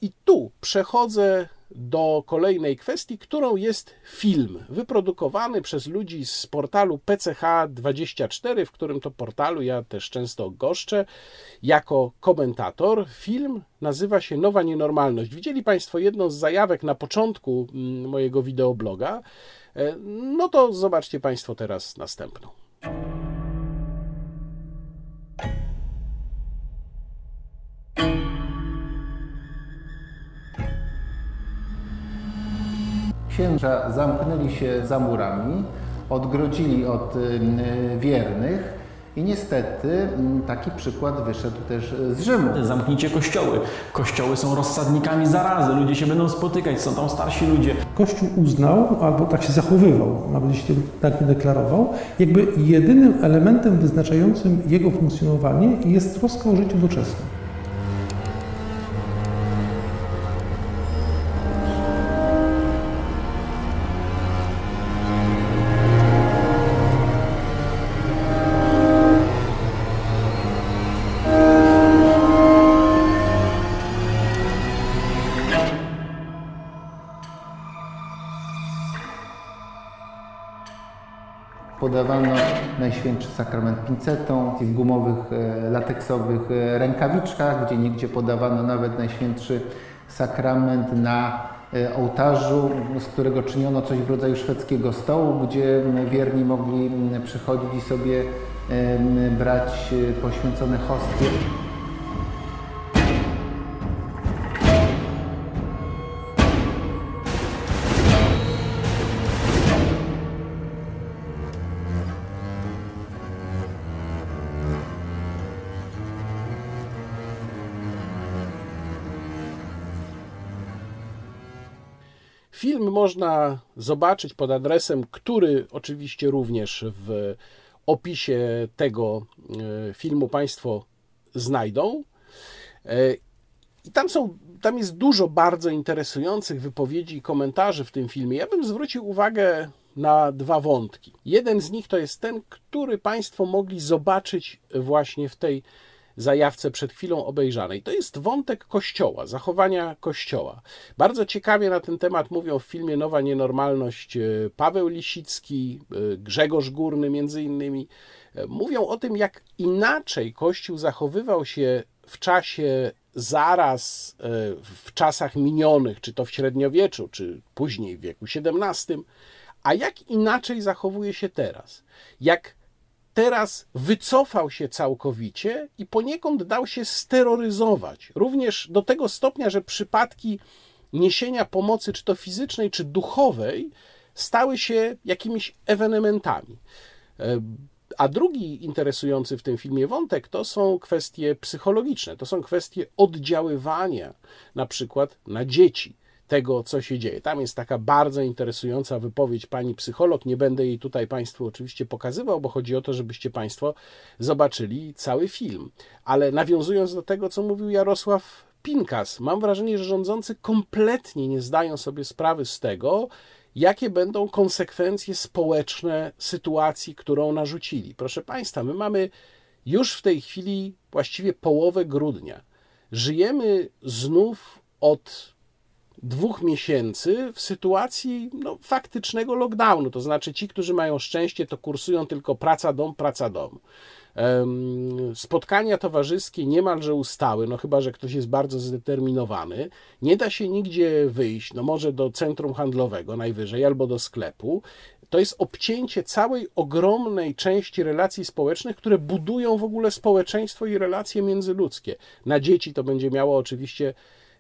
I tu przechodzę do kolejnej kwestii, którą jest film wyprodukowany przez ludzi z portalu PCH24, w którym to portalu ja też często goszczę jako komentator. Film nazywa się Nowa Nienormalność. Widzieli Państwo jedną z zajawek na początku mm, mojego wideobloga. E, no to zobaczcie Państwo teraz następną. Księża zamknęli się za murami, odgrodzili od wiernych i niestety taki przykład wyszedł też z Rzymu. Zamknijcie kościoły. Kościoły są rozsadnikami zarazy, ludzie się będą spotykać, są tam starsi ludzie. Kościół uznał, albo tak się zachowywał, nawet jeśli tak nie deklarował, jakby jedynym elementem wyznaczającym jego funkcjonowanie jest troska o życie doczesne. Podawano Najświętszy Sakrament pincetą, w gumowych, e, lateksowych e, rękawiczkach, gdzie nigdzie podawano nawet Najświętszy Sakrament na e, ołtarzu, z którego czyniono coś w rodzaju szwedzkiego stołu, gdzie wierni mogli przychodzić i sobie brać poświęcone hostie. Można zobaczyć pod adresem, który oczywiście również w opisie tego e, filmu Państwo znajdą. E, I tam, są, tam jest dużo bardzo interesujących wypowiedzi i komentarzy w tym filmie. Ja bym zwrócił uwagę na dwa wątki. Jeden z nich to jest ten, który Państwo mogli zobaczyć właśnie w tej zajawce przed chwilą obejrzanej. To jest wątek kościoła, zachowania kościoła. Bardzo ciekawie na ten temat mówią w filmie Nowa Nienormalność e, Paweł Lisicki, e, Grzegorz Górny między innymi. E, mówią o tym, jak inaczej Kościół zachowywał się w czasie zaraz, w czasach minionych, czy to w średniowieczu, czy później w wieku XVII, a jak inaczej zachowuje się teraz. Jak teraz wycofał się całkowicie i poniekąd dał się steroryzować. Również do tego stopnia, że przypadki niesienia pomocy, czy to fizycznej, czy duchowej, stały się jakimiś ewenementami. E, a drugi interesujący w tym filmie wątek to są kwestie psychologiczne, to są kwestie oddziaływania na przykład na dzieci tego, co się dzieje. Tam jest taka bardzo interesująca wypowiedź pani psycholog. Nie będę jej tutaj Państwu oczywiście pokazywał, bo chodzi o to, żebyście Państwo zobaczyli cały film. Ale nawiązując do tego, co mówił Jarosław Pinkas, mam wrażenie, że rządzący kompletnie nie zdają sobie sprawy z tego, jakie będą konsekwencje społeczne sytuacji, którą narzucili. Proszę Państwa, my mamy już w tej chwili właściwie połowę grudnia. Żyjemy znów od dwóch miesięcy w sytuacji no, faktycznego lockdownu. To znaczy, ci, którzy mają szczęście, to kursują tylko praca, dom, praca, dom. Spotkania towarzyskie niemalże ustały, no chyba, że ktoś jest bardzo zdeterminowany. Nie da się nigdzie wyjść, no może do centrum handlowego najwyżej albo do sklepu. To jest obcięcie całej ogromnej części relacji społecznych, które budują w ogóle społeczeństwo i relacje międzyludzkie. Na dzieci to będzie miało oczywiście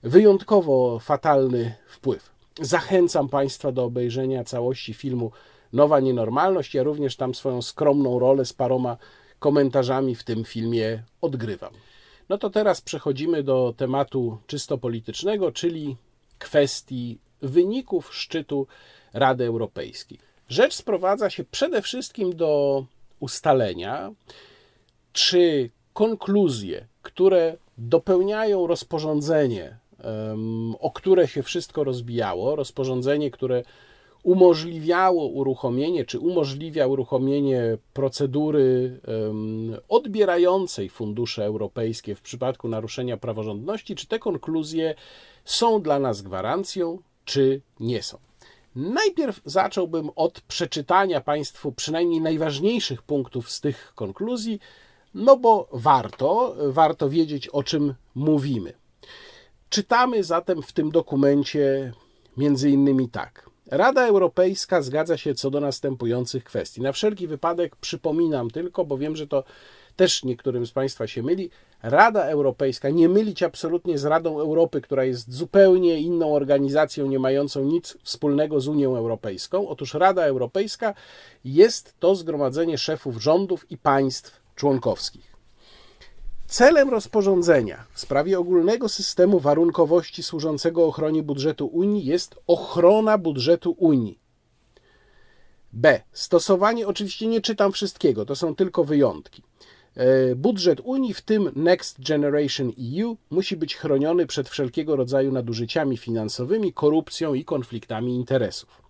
wyjątkowo fatalny wpływ. Zachęcam Państwa do obejrzenia całości filmu Nowa Nienormalność. Ja również tam swoją skromną rolę z paroma komentarzami w tym filmie odgrywam. No to teraz przechodzimy do tematu czysto politycznego, czyli kwestii wyników szczytu Rady Europejskiej. Rzecz sprowadza się przede wszystkim do ustalenia, czy konkluzje, które dopełniają rozporządzenie o które się wszystko rozbijało, rozporządzenie, które umożliwiało uruchomienie, czy umożliwia uruchomienie procedury odbierającej fundusze europejskie w przypadku naruszenia praworządności, czy te konkluzje są dla nas gwarancją, czy nie są. Najpierw zacząłbym od przeczytania Państwu przynajmniej najważniejszych punktów z tych konkluzji, no bo warto, warto wiedzieć o czym mówimy. Czytamy zatem w tym dokumencie między innymi tak. Rada Europejska zgadza się co do następujących kwestii. Na wszelki wypadek przypominam tylko, bo wiem, że to też niektórym z Państwa się myli. Rada Europejska, nie mylić absolutnie z Radą Europy, która jest zupełnie inną organizacją, nie mającą nic wspólnego z Unią Europejską. Otóż Rada Europejska jest to zgromadzenie szefów rządów i państw członkowskich. Celem rozporządzenia w sprawie ogólnego systemu warunkowości służącego ochronie budżetu Unii jest ochrona budżetu Unii. B. Stosowanie, oczywiście nie czytam wszystkiego, to są tylko wyjątki. E, budżet Unii, w tym Next Generation EU, musi być chroniony przed wszelkiego rodzaju nadużyciami finansowymi, korupcją i konfliktami interesów.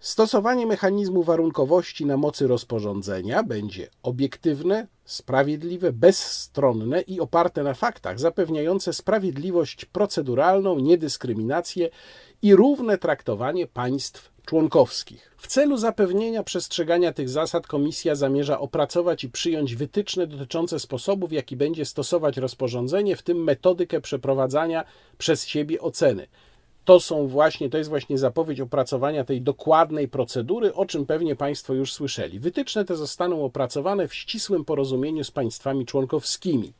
Stosowanie mechanizmu warunkowości na mocy rozporządzenia będzie obiektywne, sprawiedliwe, bezstronne i oparte na faktach, zapewniające sprawiedliwość proceduralną, niedyskryminację i równe traktowanie państw członkowskich. W celu zapewnienia przestrzegania tych zasad Komisja zamierza opracować i przyjąć wytyczne dotyczące sposobu, w jaki będzie stosować rozporządzenie, w tym metodykę przeprowadzania przez siebie oceny. To są właśnie, to jest właśnie zapowiedź opracowania tej dokładnej procedury, o czym pewnie Państwo już słyszeli. Wytyczne te zostaną opracowane w ścisłym porozumieniu z państwami członkowskimi.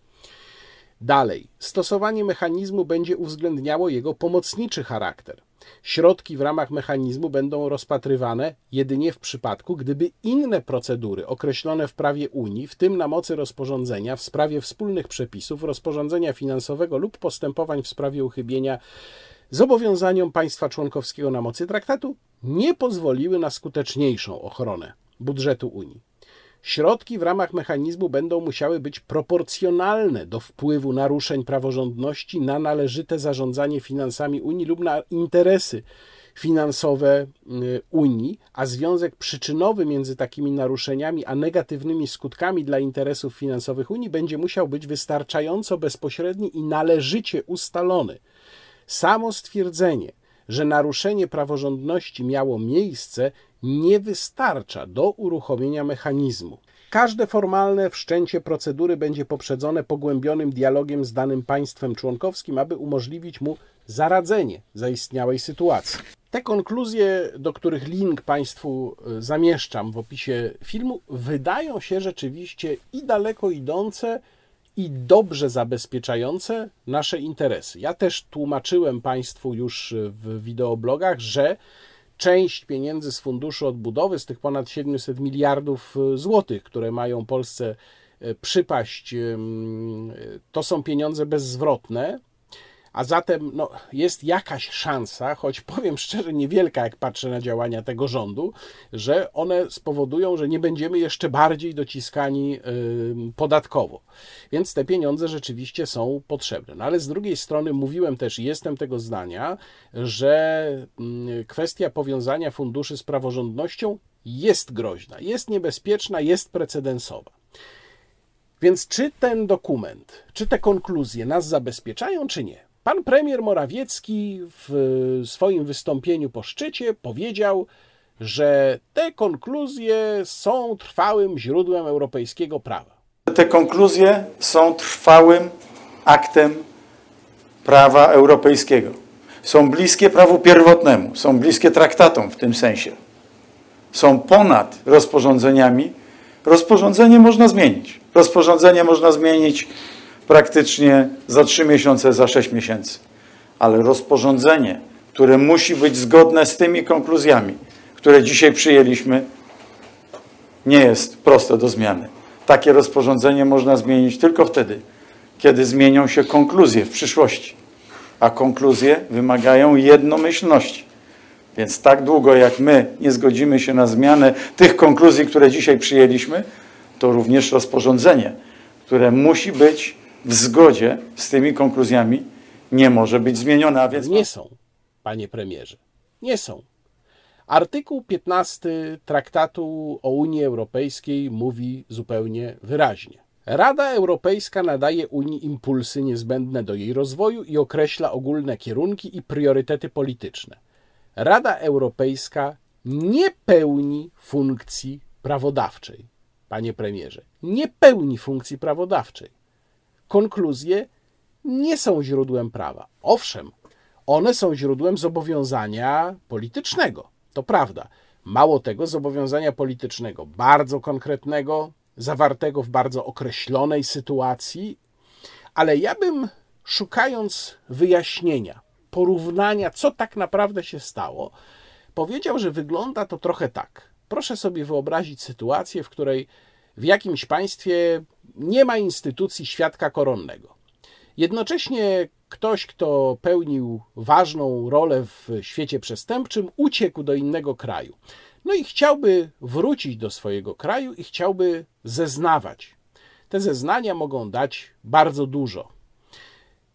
Dalej, stosowanie mechanizmu będzie uwzględniało jego pomocniczy charakter. Środki w ramach mechanizmu będą rozpatrywane jedynie w przypadku, gdyby inne procedury określone w prawie Unii, w tym na mocy rozporządzenia w sprawie wspólnych przepisów, rozporządzenia finansowego lub postępowań w sprawie uchybienia zobowiązaniom państwa członkowskiego na mocy traktatu, nie pozwoliły na skuteczniejszą ochronę budżetu Unii. Środki w ramach mechanizmu będą musiały być proporcjonalne do wpływu naruszeń praworządności na należyte zarządzanie finansami Unii lub na interesy finansowe y, Unii, a związek przyczynowy między takimi naruszeniami a negatywnymi skutkami dla interesów finansowych Unii będzie musiał być wystarczająco bezpośredni i należycie ustalony. Samo stwierdzenie, że naruszenie praworządności miało miejsce, nie wystarcza do uruchomienia mechanizmu. Każde formalne wszczęcie procedury będzie poprzedzone pogłębionym dialogiem z danym państwem członkowskim, aby umożliwić mu zaradzenie zaistniałej sytuacji. Te konkluzje, do których link Państwu e, zamieszczam w opisie filmu, wydają się rzeczywiście i daleko idące, i dobrze zabezpieczające nasze interesy. Ja też tłumaczyłem Państwu już w wideoblogach, że część pieniędzy z funduszu odbudowy, z tych ponad 700 miliardów e, złotych, które mają Polsce e, przypaść, to są pieniądze bezzwrotne. A zatem no, jest jakaś szansa, choć powiem szczerze, niewielka, jak patrzę na działania tego rządu, że one spowodują, że nie będziemy jeszcze bardziej dociskani podatkowo. Więc te pieniądze rzeczywiście są potrzebne. No, ale z drugiej strony mówiłem też i jestem tego zdania, że kwestia powiązania funduszy z praworządnością jest groźna, jest niebezpieczna, jest precedensowa. Więc czy ten dokument, czy te konkluzje nas zabezpieczają, czy nie? Pan premier Morawiecki w swoim wystąpieniu po szczycie powiedział, że te konkluzje są trwałym źródłem europejskiego prawa. Te konkluzje są trwałym aktem prawa europejskiego. Są bliskie prawu pierwotnemu, są bliskie traktatom w tym sensie. Są ponad rozporządzeniami. Rozporządzenie można zmienić. Rozporządzenie można zmienić praktycznie za 3 miesiące, za 6 miesięcy. Ale rozporządzenie, które musi być zgodne z tymi konkluzjami, które dzisiaj przyjęliśmy, nie jest proste do zmiany. Takie rozporządzenie można zmienić tylko wtedy, kiedy zmienią się konkluzje w przyszłości. A konkluzje wymagają jednomyślności. Więc tak długo jak my nie zgodzimy się na zmianę tych konkluzji, które dzisiaj przyjęliśmy, to również rozporządzenie, które musi być w zgodzie z tymi konkluzjami nie może być zmieniona. A więc nie są, panie premierze. Nie są. Artykuł 15 Traktatu o Unii Europejskiej mówi zupełnie wyraźnie. Rada Europejska nadaje Unii impulsy niezbędne do jej rozwoju i określa ogólne kierunki i priorytety polityczne. Rada Europejska nie pełni funkcji prawodawczej. Panie premierze, nie pełni funkcji prawodawczej. Konkluzje nie są źródłem prawa. Owszem, one są źródłem zobowiązania politycznego. To prawda. Mało tego, zobowiązania politycznego bardzo konkretnego, zawartego w bardzo określonej sytuacji, ale ja bym szukając wyjaśnienia, porównania, co tak naprawdę się stało, powiedział, że wygląda to trochę tak. Proszę sobie wyobrazić sytuację, w której w jakimś państwie nie ma instytucji świadka koronnego. Jednocześnie ktoś, kto pełnił ważną rolę w świecie przestępczym, uciekł do innego kraju. No i chciałby wrócić do swojego kraju i chciałby zeznawać. Te zeznania mogą dać bardzo dużo.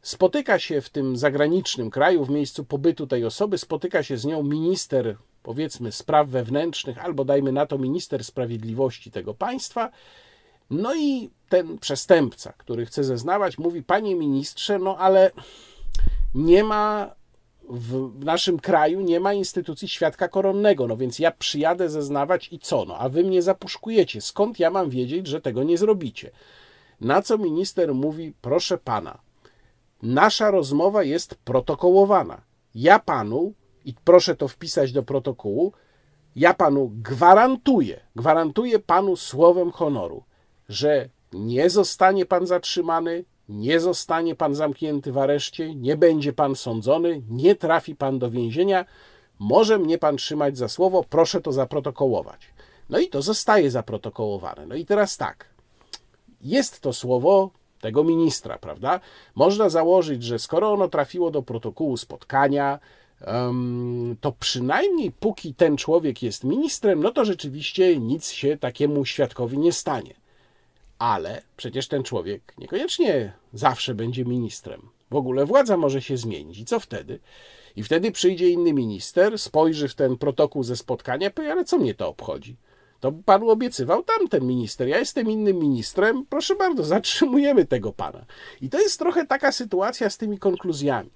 Spotyka się w tym zagranicznym kraju, w miejscu pobytu tej osoby, spotyka się z nią minister, powiedzmy, spraw wewnętrznych, albo dajmy na to minister sprawiedliwości tego państwa. No i ten przestępca, który chce zeznawać, mówi: Panie ministrze, no ale nie ma w naszym kraju nie ma instytucji świadka koronnego, no więc ja przyjadę zeznawać i co? No, a wy mnie zapuszkujecie. Skąd ja mam wiedzieć, że tego nie zrobicie? Na co minister mówi: Proszę pana, nasza rozmowa jest protokołowana. Ja panu, i proszę to wpisać do protokołu, ja panu gwarantuję, gwarantuję panu słowem honoru, że nie zostanie pan zatrzymany, nie zostanie pan zamknięty w areszcie, nie będzie pan sądzony, nie trafi pan do więzienia. Może mnie pan trzymać za słowo, proszę to zaprotokołować. No i to zostaje zaprotokołowane. No i teraz tak. Jest to słowo tego ministra, prawda? Można założyć, że skoro ono trafiło do protokołu spotkania, to przynajmniej póki ten człowiek jest ministrem, no to rzeczywiście nic się takiemu świadkowi nie stanie ale przecież ten człowiek niekoniecznie zawsze będzie ministrem. W ogóle władza może się zmienić. I co wtedy? I wtedy przyjdzie inny minister, spojrzy w ten protokół ze spotkania, powie, ale co mnie to obchodzi? To panu obiecywał tamten minister. Ja jestem innym ministrem. Proszę bardzo, [laughs] zatrzymujemy tego pana. I to jest trochę taka sytuacja z tymi konkluzjami.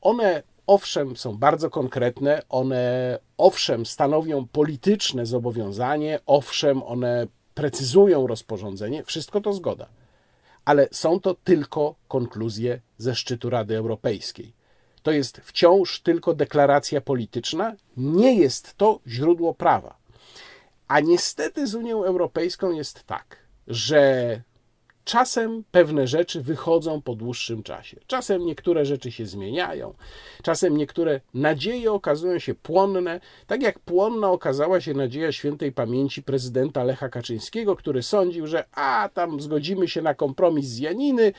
One owszem są bardzo konkretne, one owszem stanowią polityczne zobowiązanie, owszem one precyzują rozporządzenie, wszystko to zgoda. Ale są to tylko konkluzje ze szczytu Rady Europejskiej. To jest wciąż tylko deklaracja polityczna, nie jest to źródło prawa. A niestety z Unią Europejską jest tak, że Czasem pewne rzeczy wychodzą po dłuższym czasie. Czasem niektóre rzeczy się zmieniają, czasem niektóre nadzieje okazują się płonne, tak jak płonna okazała się nadzieja świętej pamięci prezydenta Lecha Kaczyńskiego, który sądził, że a tam zgodzimy się na kompromis z Janiny,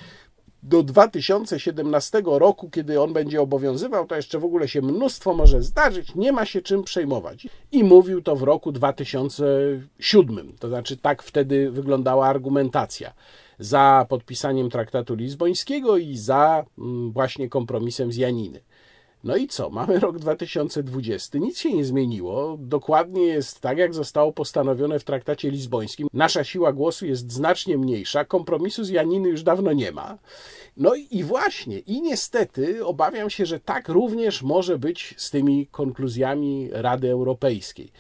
do 2017 roku, kiedy on będzie obowiązywał, to jeszcze w ogóle się mnóstwo może zdarzyć, nie ma się czym przejmować. I mówił to w roku 2007, to znaczy tak wtedy wyglądała argumentacja za podpisaniem traktatu lizbońskiego i za mm, właśnie kompromisem z Janiny. No i co? Mamy rok 2020, nic się nie zmieniło. Dokładnie jest tak, jak zostało postanowione w traktacie lizbońskim. Nasza siła głosu jest znacznie mniejsza, kompromisu z Janiny już dawno nie ma. No i właśnie, i niestety obawiam się, że tak również może być z tymi konkluzjami Rady Europejskiej.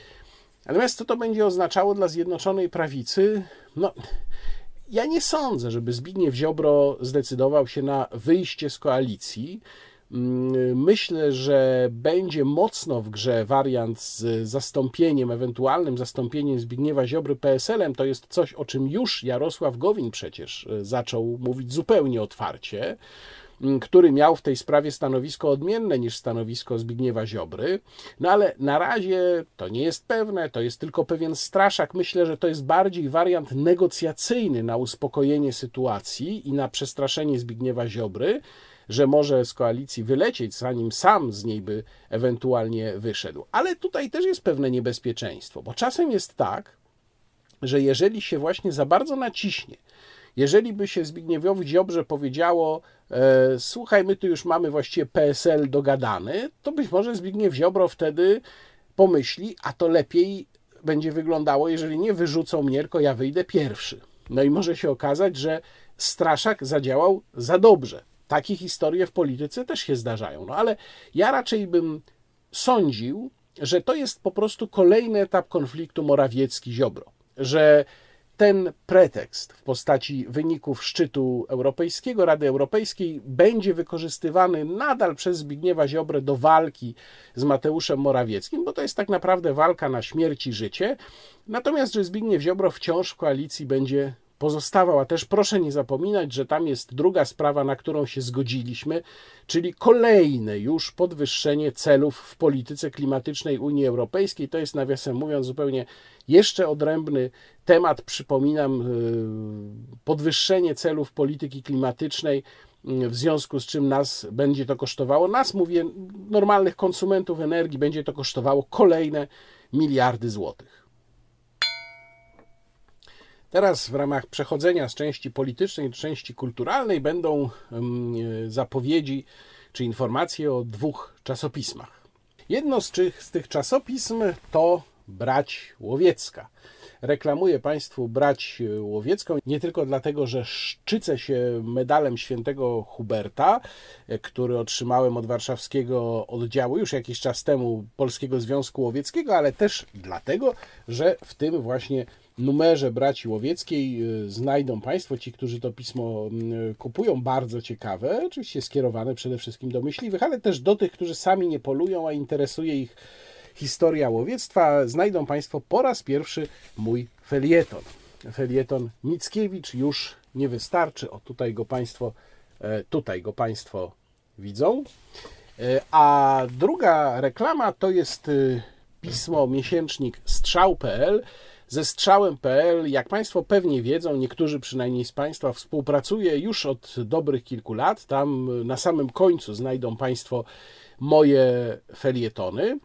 Natomiast co to będzie oznaczało dla Zjednoczonej Prawicy? No, ja nie sądzę, żeby Zbigniew Ziobro zdecydował się na wyjście z koalicji. Mm, myślę, że będzie mocno w grze wariant z zastąpieniem, ewentualnym zastąpieniem Zbigniewa Ziobry PSL-em. To jest coś, o czym już Jarosław Gowin przecież e, zaczął mówić zupełnie otwarcie który miał w tej sprawie stanowisko odmienne niż stanowisko Zbigniewa Ziobry. No ale na razie to nie jest pewne, to jest tylko pewien straszak. Myślę, że to jest bardziej wariant negocjacyjny na uspokojenie sytuacji i na przestraszenie Zbigniewa Ziobry że może z koalicji wylecieć, zanim sam z niej by ewentualnie wyszedł. Ale tutaj też jest pewne niebezpieczeństwo, bo czasem jest tak, że jeżeli się właśnie za bardzo naciśnie, jeżeli by się Zbigniewowi Ziobrze powiedziało, e, słuchaj, my tu już mamy właściwie PSL dogadany, to być może Zbigniew Ziobro wtedy pomyśli, a to lepiej będzie wyglądało, jeżeli nie wyrzucą mnie, tylko ja wyjdę pierwszy. No i może się okazać, że Straszak zadziałał za dobrze. Takie historie w polityce też się zdarzają. No ale ja raczej bym sądził, że to jest po prostu kolejny etap konfliktu Morawiecki-Ziobro. Że ten pretekst w postaci wyników szczytu europejskiego, Rady Europejskiej, będzie wykorzystywany nadal przez Zbigniewa Ziobrę do walki z Mateuszem Morawieckim, bo to jest tak naprawdę walka na śmierć i życie. Natomiast, że Zbigniew Ziobro wciąż w koalicji będzie pozostawał. A też proszę nie zapominać, że tam jest druga sprawa, na którą się zgodziliśmy, czyli kolejne już podwyższenie celów w polityce klimatycznej Unii Europejskiej. To jest, nawiasem mówiąc, zupełnie jeszcze odrębny temat. Przypominam, y, podwyższenie celów polityki klimatycznej y, w związku z czym nas będzie to kosztowało, nas mówię, normalnych konsumentów energii, będzie to kosztowało kolejne miliardy złotych. Teraz w ramach przechodzenia z części politycznej do części kulturalnej będą zapowiedzi czy informacje o dwóch czasopismach. Jedno z, z tych czasopism to Brać Łowiecka. Reklamuję Państwu Brać Łowiecką nie tylko dlatego, że szczycę się medalem świętego Huberta, który otrzymałem od warszawskiego oddziału już jakiś czas temu Polskiego Związku Łowieckiego, ale też dlatego, że w tym właśnie numerze Braci Łowieckiej y, znajdą Państwo, ci, którzy to pismo y, kupują, bardzo ciekawe, oczywiście skierowane przede wszystkim do myśliwych, ale też do tych, którzy sami nie polują, a interesuje ich historia łowiectwa, znajdą Państwo po raz pierwszy mój felieton. Felieton Mickiewicz już nie wystarczy. O, tutaj go Państwo, e, tutaj go Państwo widzą. E, a druga reklama to jest y, pismo miesięcznik strzał.pl ze strzałem.pl, jak Państwo pewnie wiedzą, niektórzy przynajmniej z Państwa współpracuje już od dobrych kilku lat. Tam na samym końcu znajdą Państwo moje felietony.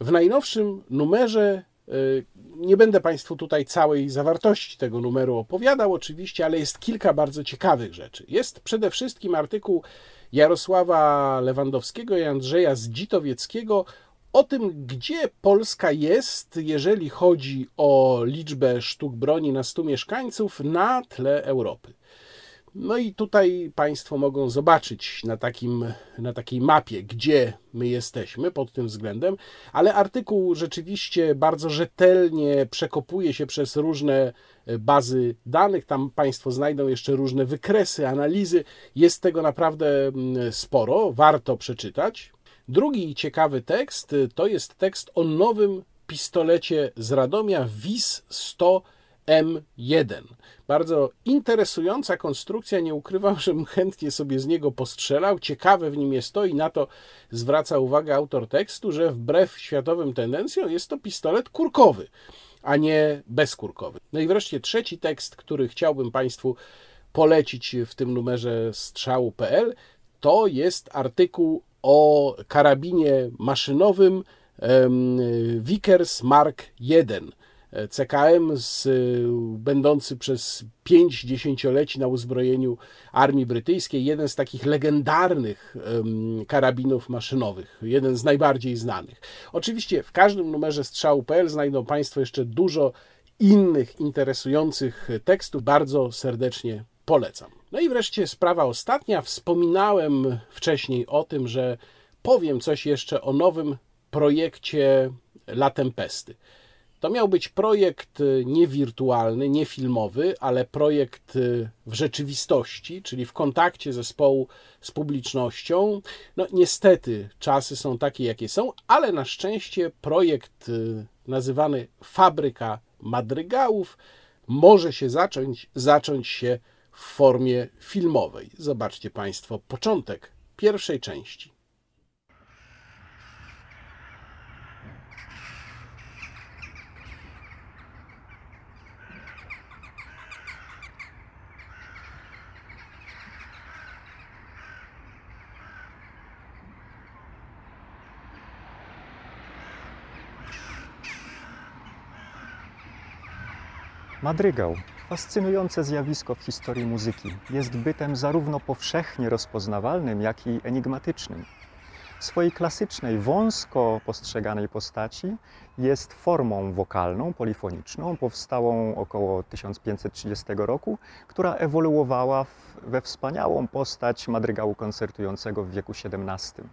W najnowszym numerze y, nie będę Państwu tutaj całej zawartości tego numeru opowiadał, oczywiście, ale jest kilka bardzo ciekawych rzeczy. Jest przede wszystkim artykuł Jarosława Lewandowskiego i Andrzeja Zdzitowieckiego o tym, gdzie Polska jest, jeżeli chodzi o liczbę sztuk broni na 100 mieszkańców na tle Europy. No i tutaj Państwo mogą zobaczyć na, takim, na takiej mapie, gdzie my jesteśmy pod tym względem, ale artykuł rzeczywiście bardzo rzetelnie przekopuje się przez różne e, bazy danych. Tam Państwo znajdą jeszcze różne wykresy, analizy. Jest tego naprawdę mm, sporo, warto przeczytać. Drugi ciekawy tekst y, to jest tekst o nowym pistolecie z Radomia WIS 100 M1. Bardzo interesująca konstrukcja, nie ukrywam, [laughs] że chętnie sobie z niego postrzelał. Ciekawe w nim jest to i na to zwraca uwagę autor tekstu, że wbrew światowym tendencjom jest to pistolet kurkowy, a nie bezkurkowy. No i wreszcie trzeci tekst, który chciałbym Państwu polecić w tym numerze strzału.pl, to jest artykuł o karabinie maszynowym Vickers Mark I. CKM z, będący przez pięć dziesięcioleci na uzbrojeniu armii brytyjskiej, jeden z takich legendarnych karabinów maszynowych, jeden z najbardziej znanych. Oczywiście w każdym numerze strzału.pl znajdą Państwo jeszcze dużo innych interesujących tekstów. Bardzo serdecznie polecam. No i wreszcie sprawa ostatnia. Wspominałem wcześniej o tym, że powiem coś jeszcze o nowym projekcie La Tempesty. To miał być projekt nie wirtualny, nie filmowy, ale projekt w rzeczywistości, czyli w kontakcie zespołu z publicznością. No niestety czasy są takie, jakie są, ale na szczęście projekt nazywany Fabryka Madrygałów może się zacząć, zacząć się w formie filmowej. Zobaczcie Państwo początek pierwszej części. Madrygał Fascynujące zjawisko w historii muzyki jest bytem zarówno powszechnie rozpoznawalnym, jak i enigmatycznym. w swojej klasycznej, wąsko postrzeganej postaci jest formą wokalną, polifoniczną, powstałą około 1530 roku, która ewoluowała w, we wspaniałą postać madrygału koncertującego w wieku XVII.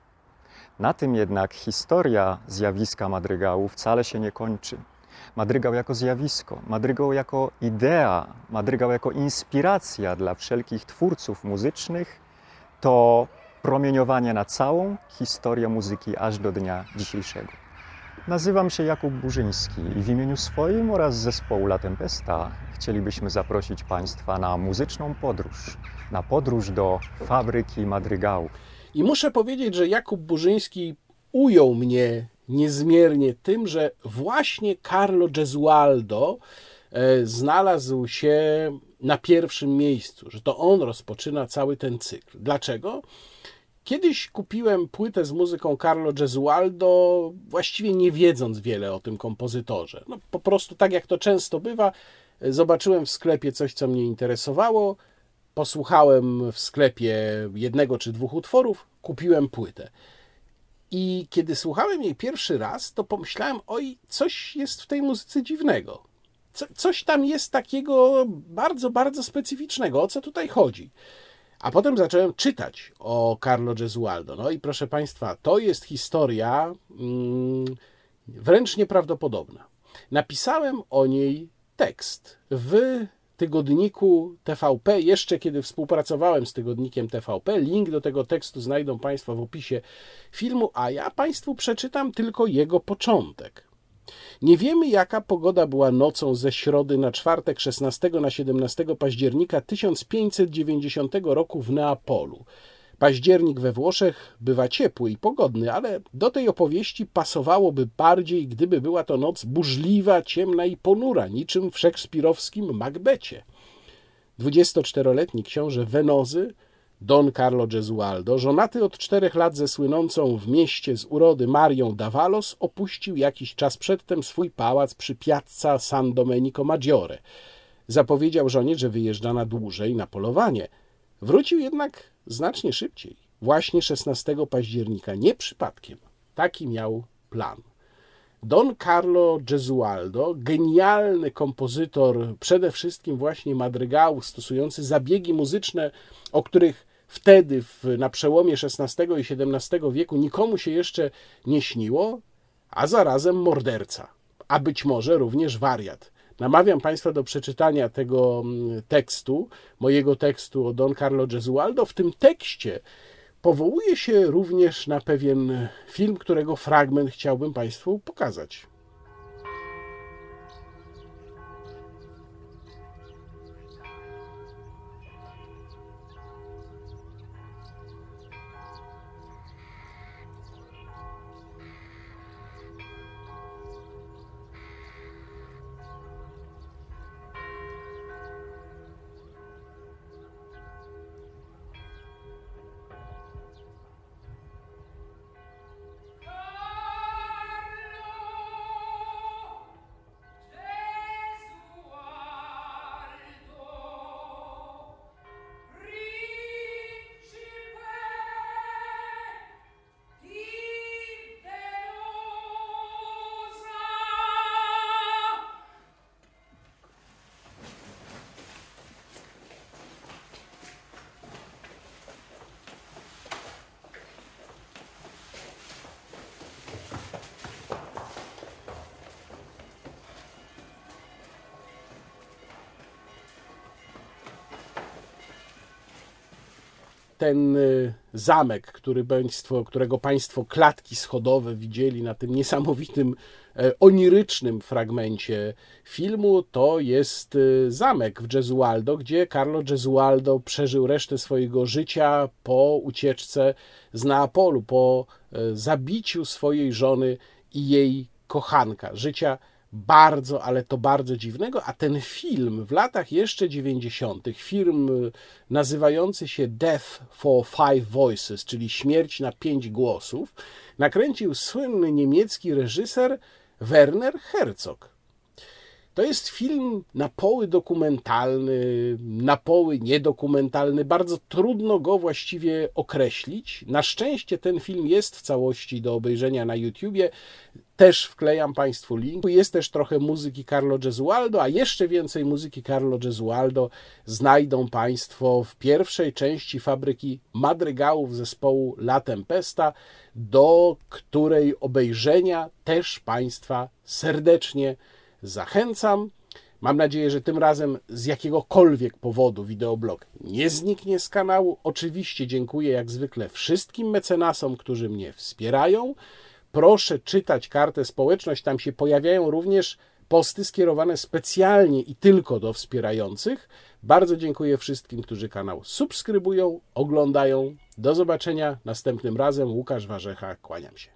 Na tym jednak historia zjawiska madrygału wcale się nie kończy. Madrygał jako zjawisko, madrygał jako idea, madrygał jako inspiracja dla wszelkich twórców muzycznych to promieniowanie na całą historię muzyki aż do dnia dzisiejszego. Nazywam się Jakub Burzyński i w imieniu swoim oraz zespołu La Tempesta chcielibyśmy zaprosić Państwa na muzyczną podróż, na podróż do fabryki madrygału. I muszę powiedzieć, że Jakub Burzyński ujął mnie niezmiernie tym, że właśnie Carlo Gesualdo e, znalazł się na pierwszym miejscu, że to on rozpoczyna cały ten cykl. Dlaczego? Kiedyś kupiłem płytę z muzyką Carlo Gesualdo, właściwie nie wiedząc wiele o tym kompozytorze. No, po prostu tak jak to często bywa, zobaczyłem w sklepie coś, co mnie interesowało, posłuchałem w sklepie jednego czy dwóch utworów, kupiłem płytę. I kiedy słuchałem jej pierwszy raz, to pomyślałem, oj, coś jest w tej muzyce dziwnego. Co, coś tam jest takiego bardzo, bardzo specyficznego. O co tutaj chodzi? A potem zacząłem czytać o Carlo Gesualdo. No i proszę Państwa, to jest historia mm, wręcz nieprawdopodobna. Napisałem o niej tekst w tygodniku TVP, jeszcze kiedy współpracowałem z tygodnikiem TVP. Link do tego tekstu znajdą Państwo w opisie filmu, a ja Państwu przeczytam tylko jego początek. Nie wiemy, jaka pogoda była nocą ze środy na czwartek 16 na 17 października 1590 roku w Neapolu. Październik we Włoszech bywa ciepły i pogodny, ale do tej opowieści pasowałoby bardziej, gdyby była to noc burzliwa, ciemna i ponura, niczym w szekspirowskim Macbecie. 24-letni książę Wenozy, Don Carlo Gesualdo, żonaty od czterech lat ze słynącą w mieście z urody Marią Davalos, opuścił jakiś czas przedtem swój pałac przy Piazza San Domenico Maggiore. Zapowiedział żonie, że wyjeżdża na dłużej na polowanie. Wrócił jednak znacznie szybciej, właśnie 16 października, nie przypadkiem. Taki miał plan. Don Carlo Gesualdo, genialny kompozytor, przede wszystkim właśnie madrygału, stosujący zabiegi muzyczne, o których wtedy, w, na przełomie XVI i XVII wieku, nikomu się jeszcze nie śniło, a zarazem morderca, a być może również wariat. Namawiam Państwa do przeczytania tego mm, tekstu, mojego tekstu o Don Carlo Gesualdo. W tym tekście powołuje się również na pewien film, którego fragment chciałbym Państwu pokazać. Ten y, zamek, który państwo, którego Państwo klatki schodowe widzieli na tym niesamowitym, e, onirycznym fragmencie filmu, to jest y, zamek w Gesualdo, gdzie Carlo Gesualdo przeżył resztę swojego życia po ucieczce z Neapolu, po e, zabiciu swojej żony i jej kochanka. Życia bardzo, ale to bardzo dziwnego, a ten film w latach jeszcze 90., film y, nazywający się Death for Five Voices, czyli Śmierć na pięć głosów, nakręcił słynny niemiecki reżyser Werner Herzog. To jest film na poły dokumentalny, na poły niedokumentalny. Bardzo trudno go właściwie określić. Na szczęście ten film jest w całości do obejrzenia na YouTubie. Też wklejam Państwu link. Jest też trochę muzyki Carlo Gesualdo, a jeszcze więcej muzyki Carlo Gesualdo znajdą Państwo w pierwszej części fabryki madrygałów zespołu La Tempesta, do której obejrzenia też Państwa serdecznie zachęcam. Mam nadzieję, że tym razem z jakiegokolwiek powodu wideoblog nie zniknie z kanału. Oczywiście dziękuję jak zwykle wszystkim mecenasom, którzy mnie wspierają. Proszę czytać kartę społeczność, tam się pojawiają również posty skierowane specjalnie i tylko do wspierających. Bardzo dziękuję wszystkim, którzy kanał subskrybują, oglądają. Do zobaczenia następnym razem. Łukasz Warzecha, kłaniam się.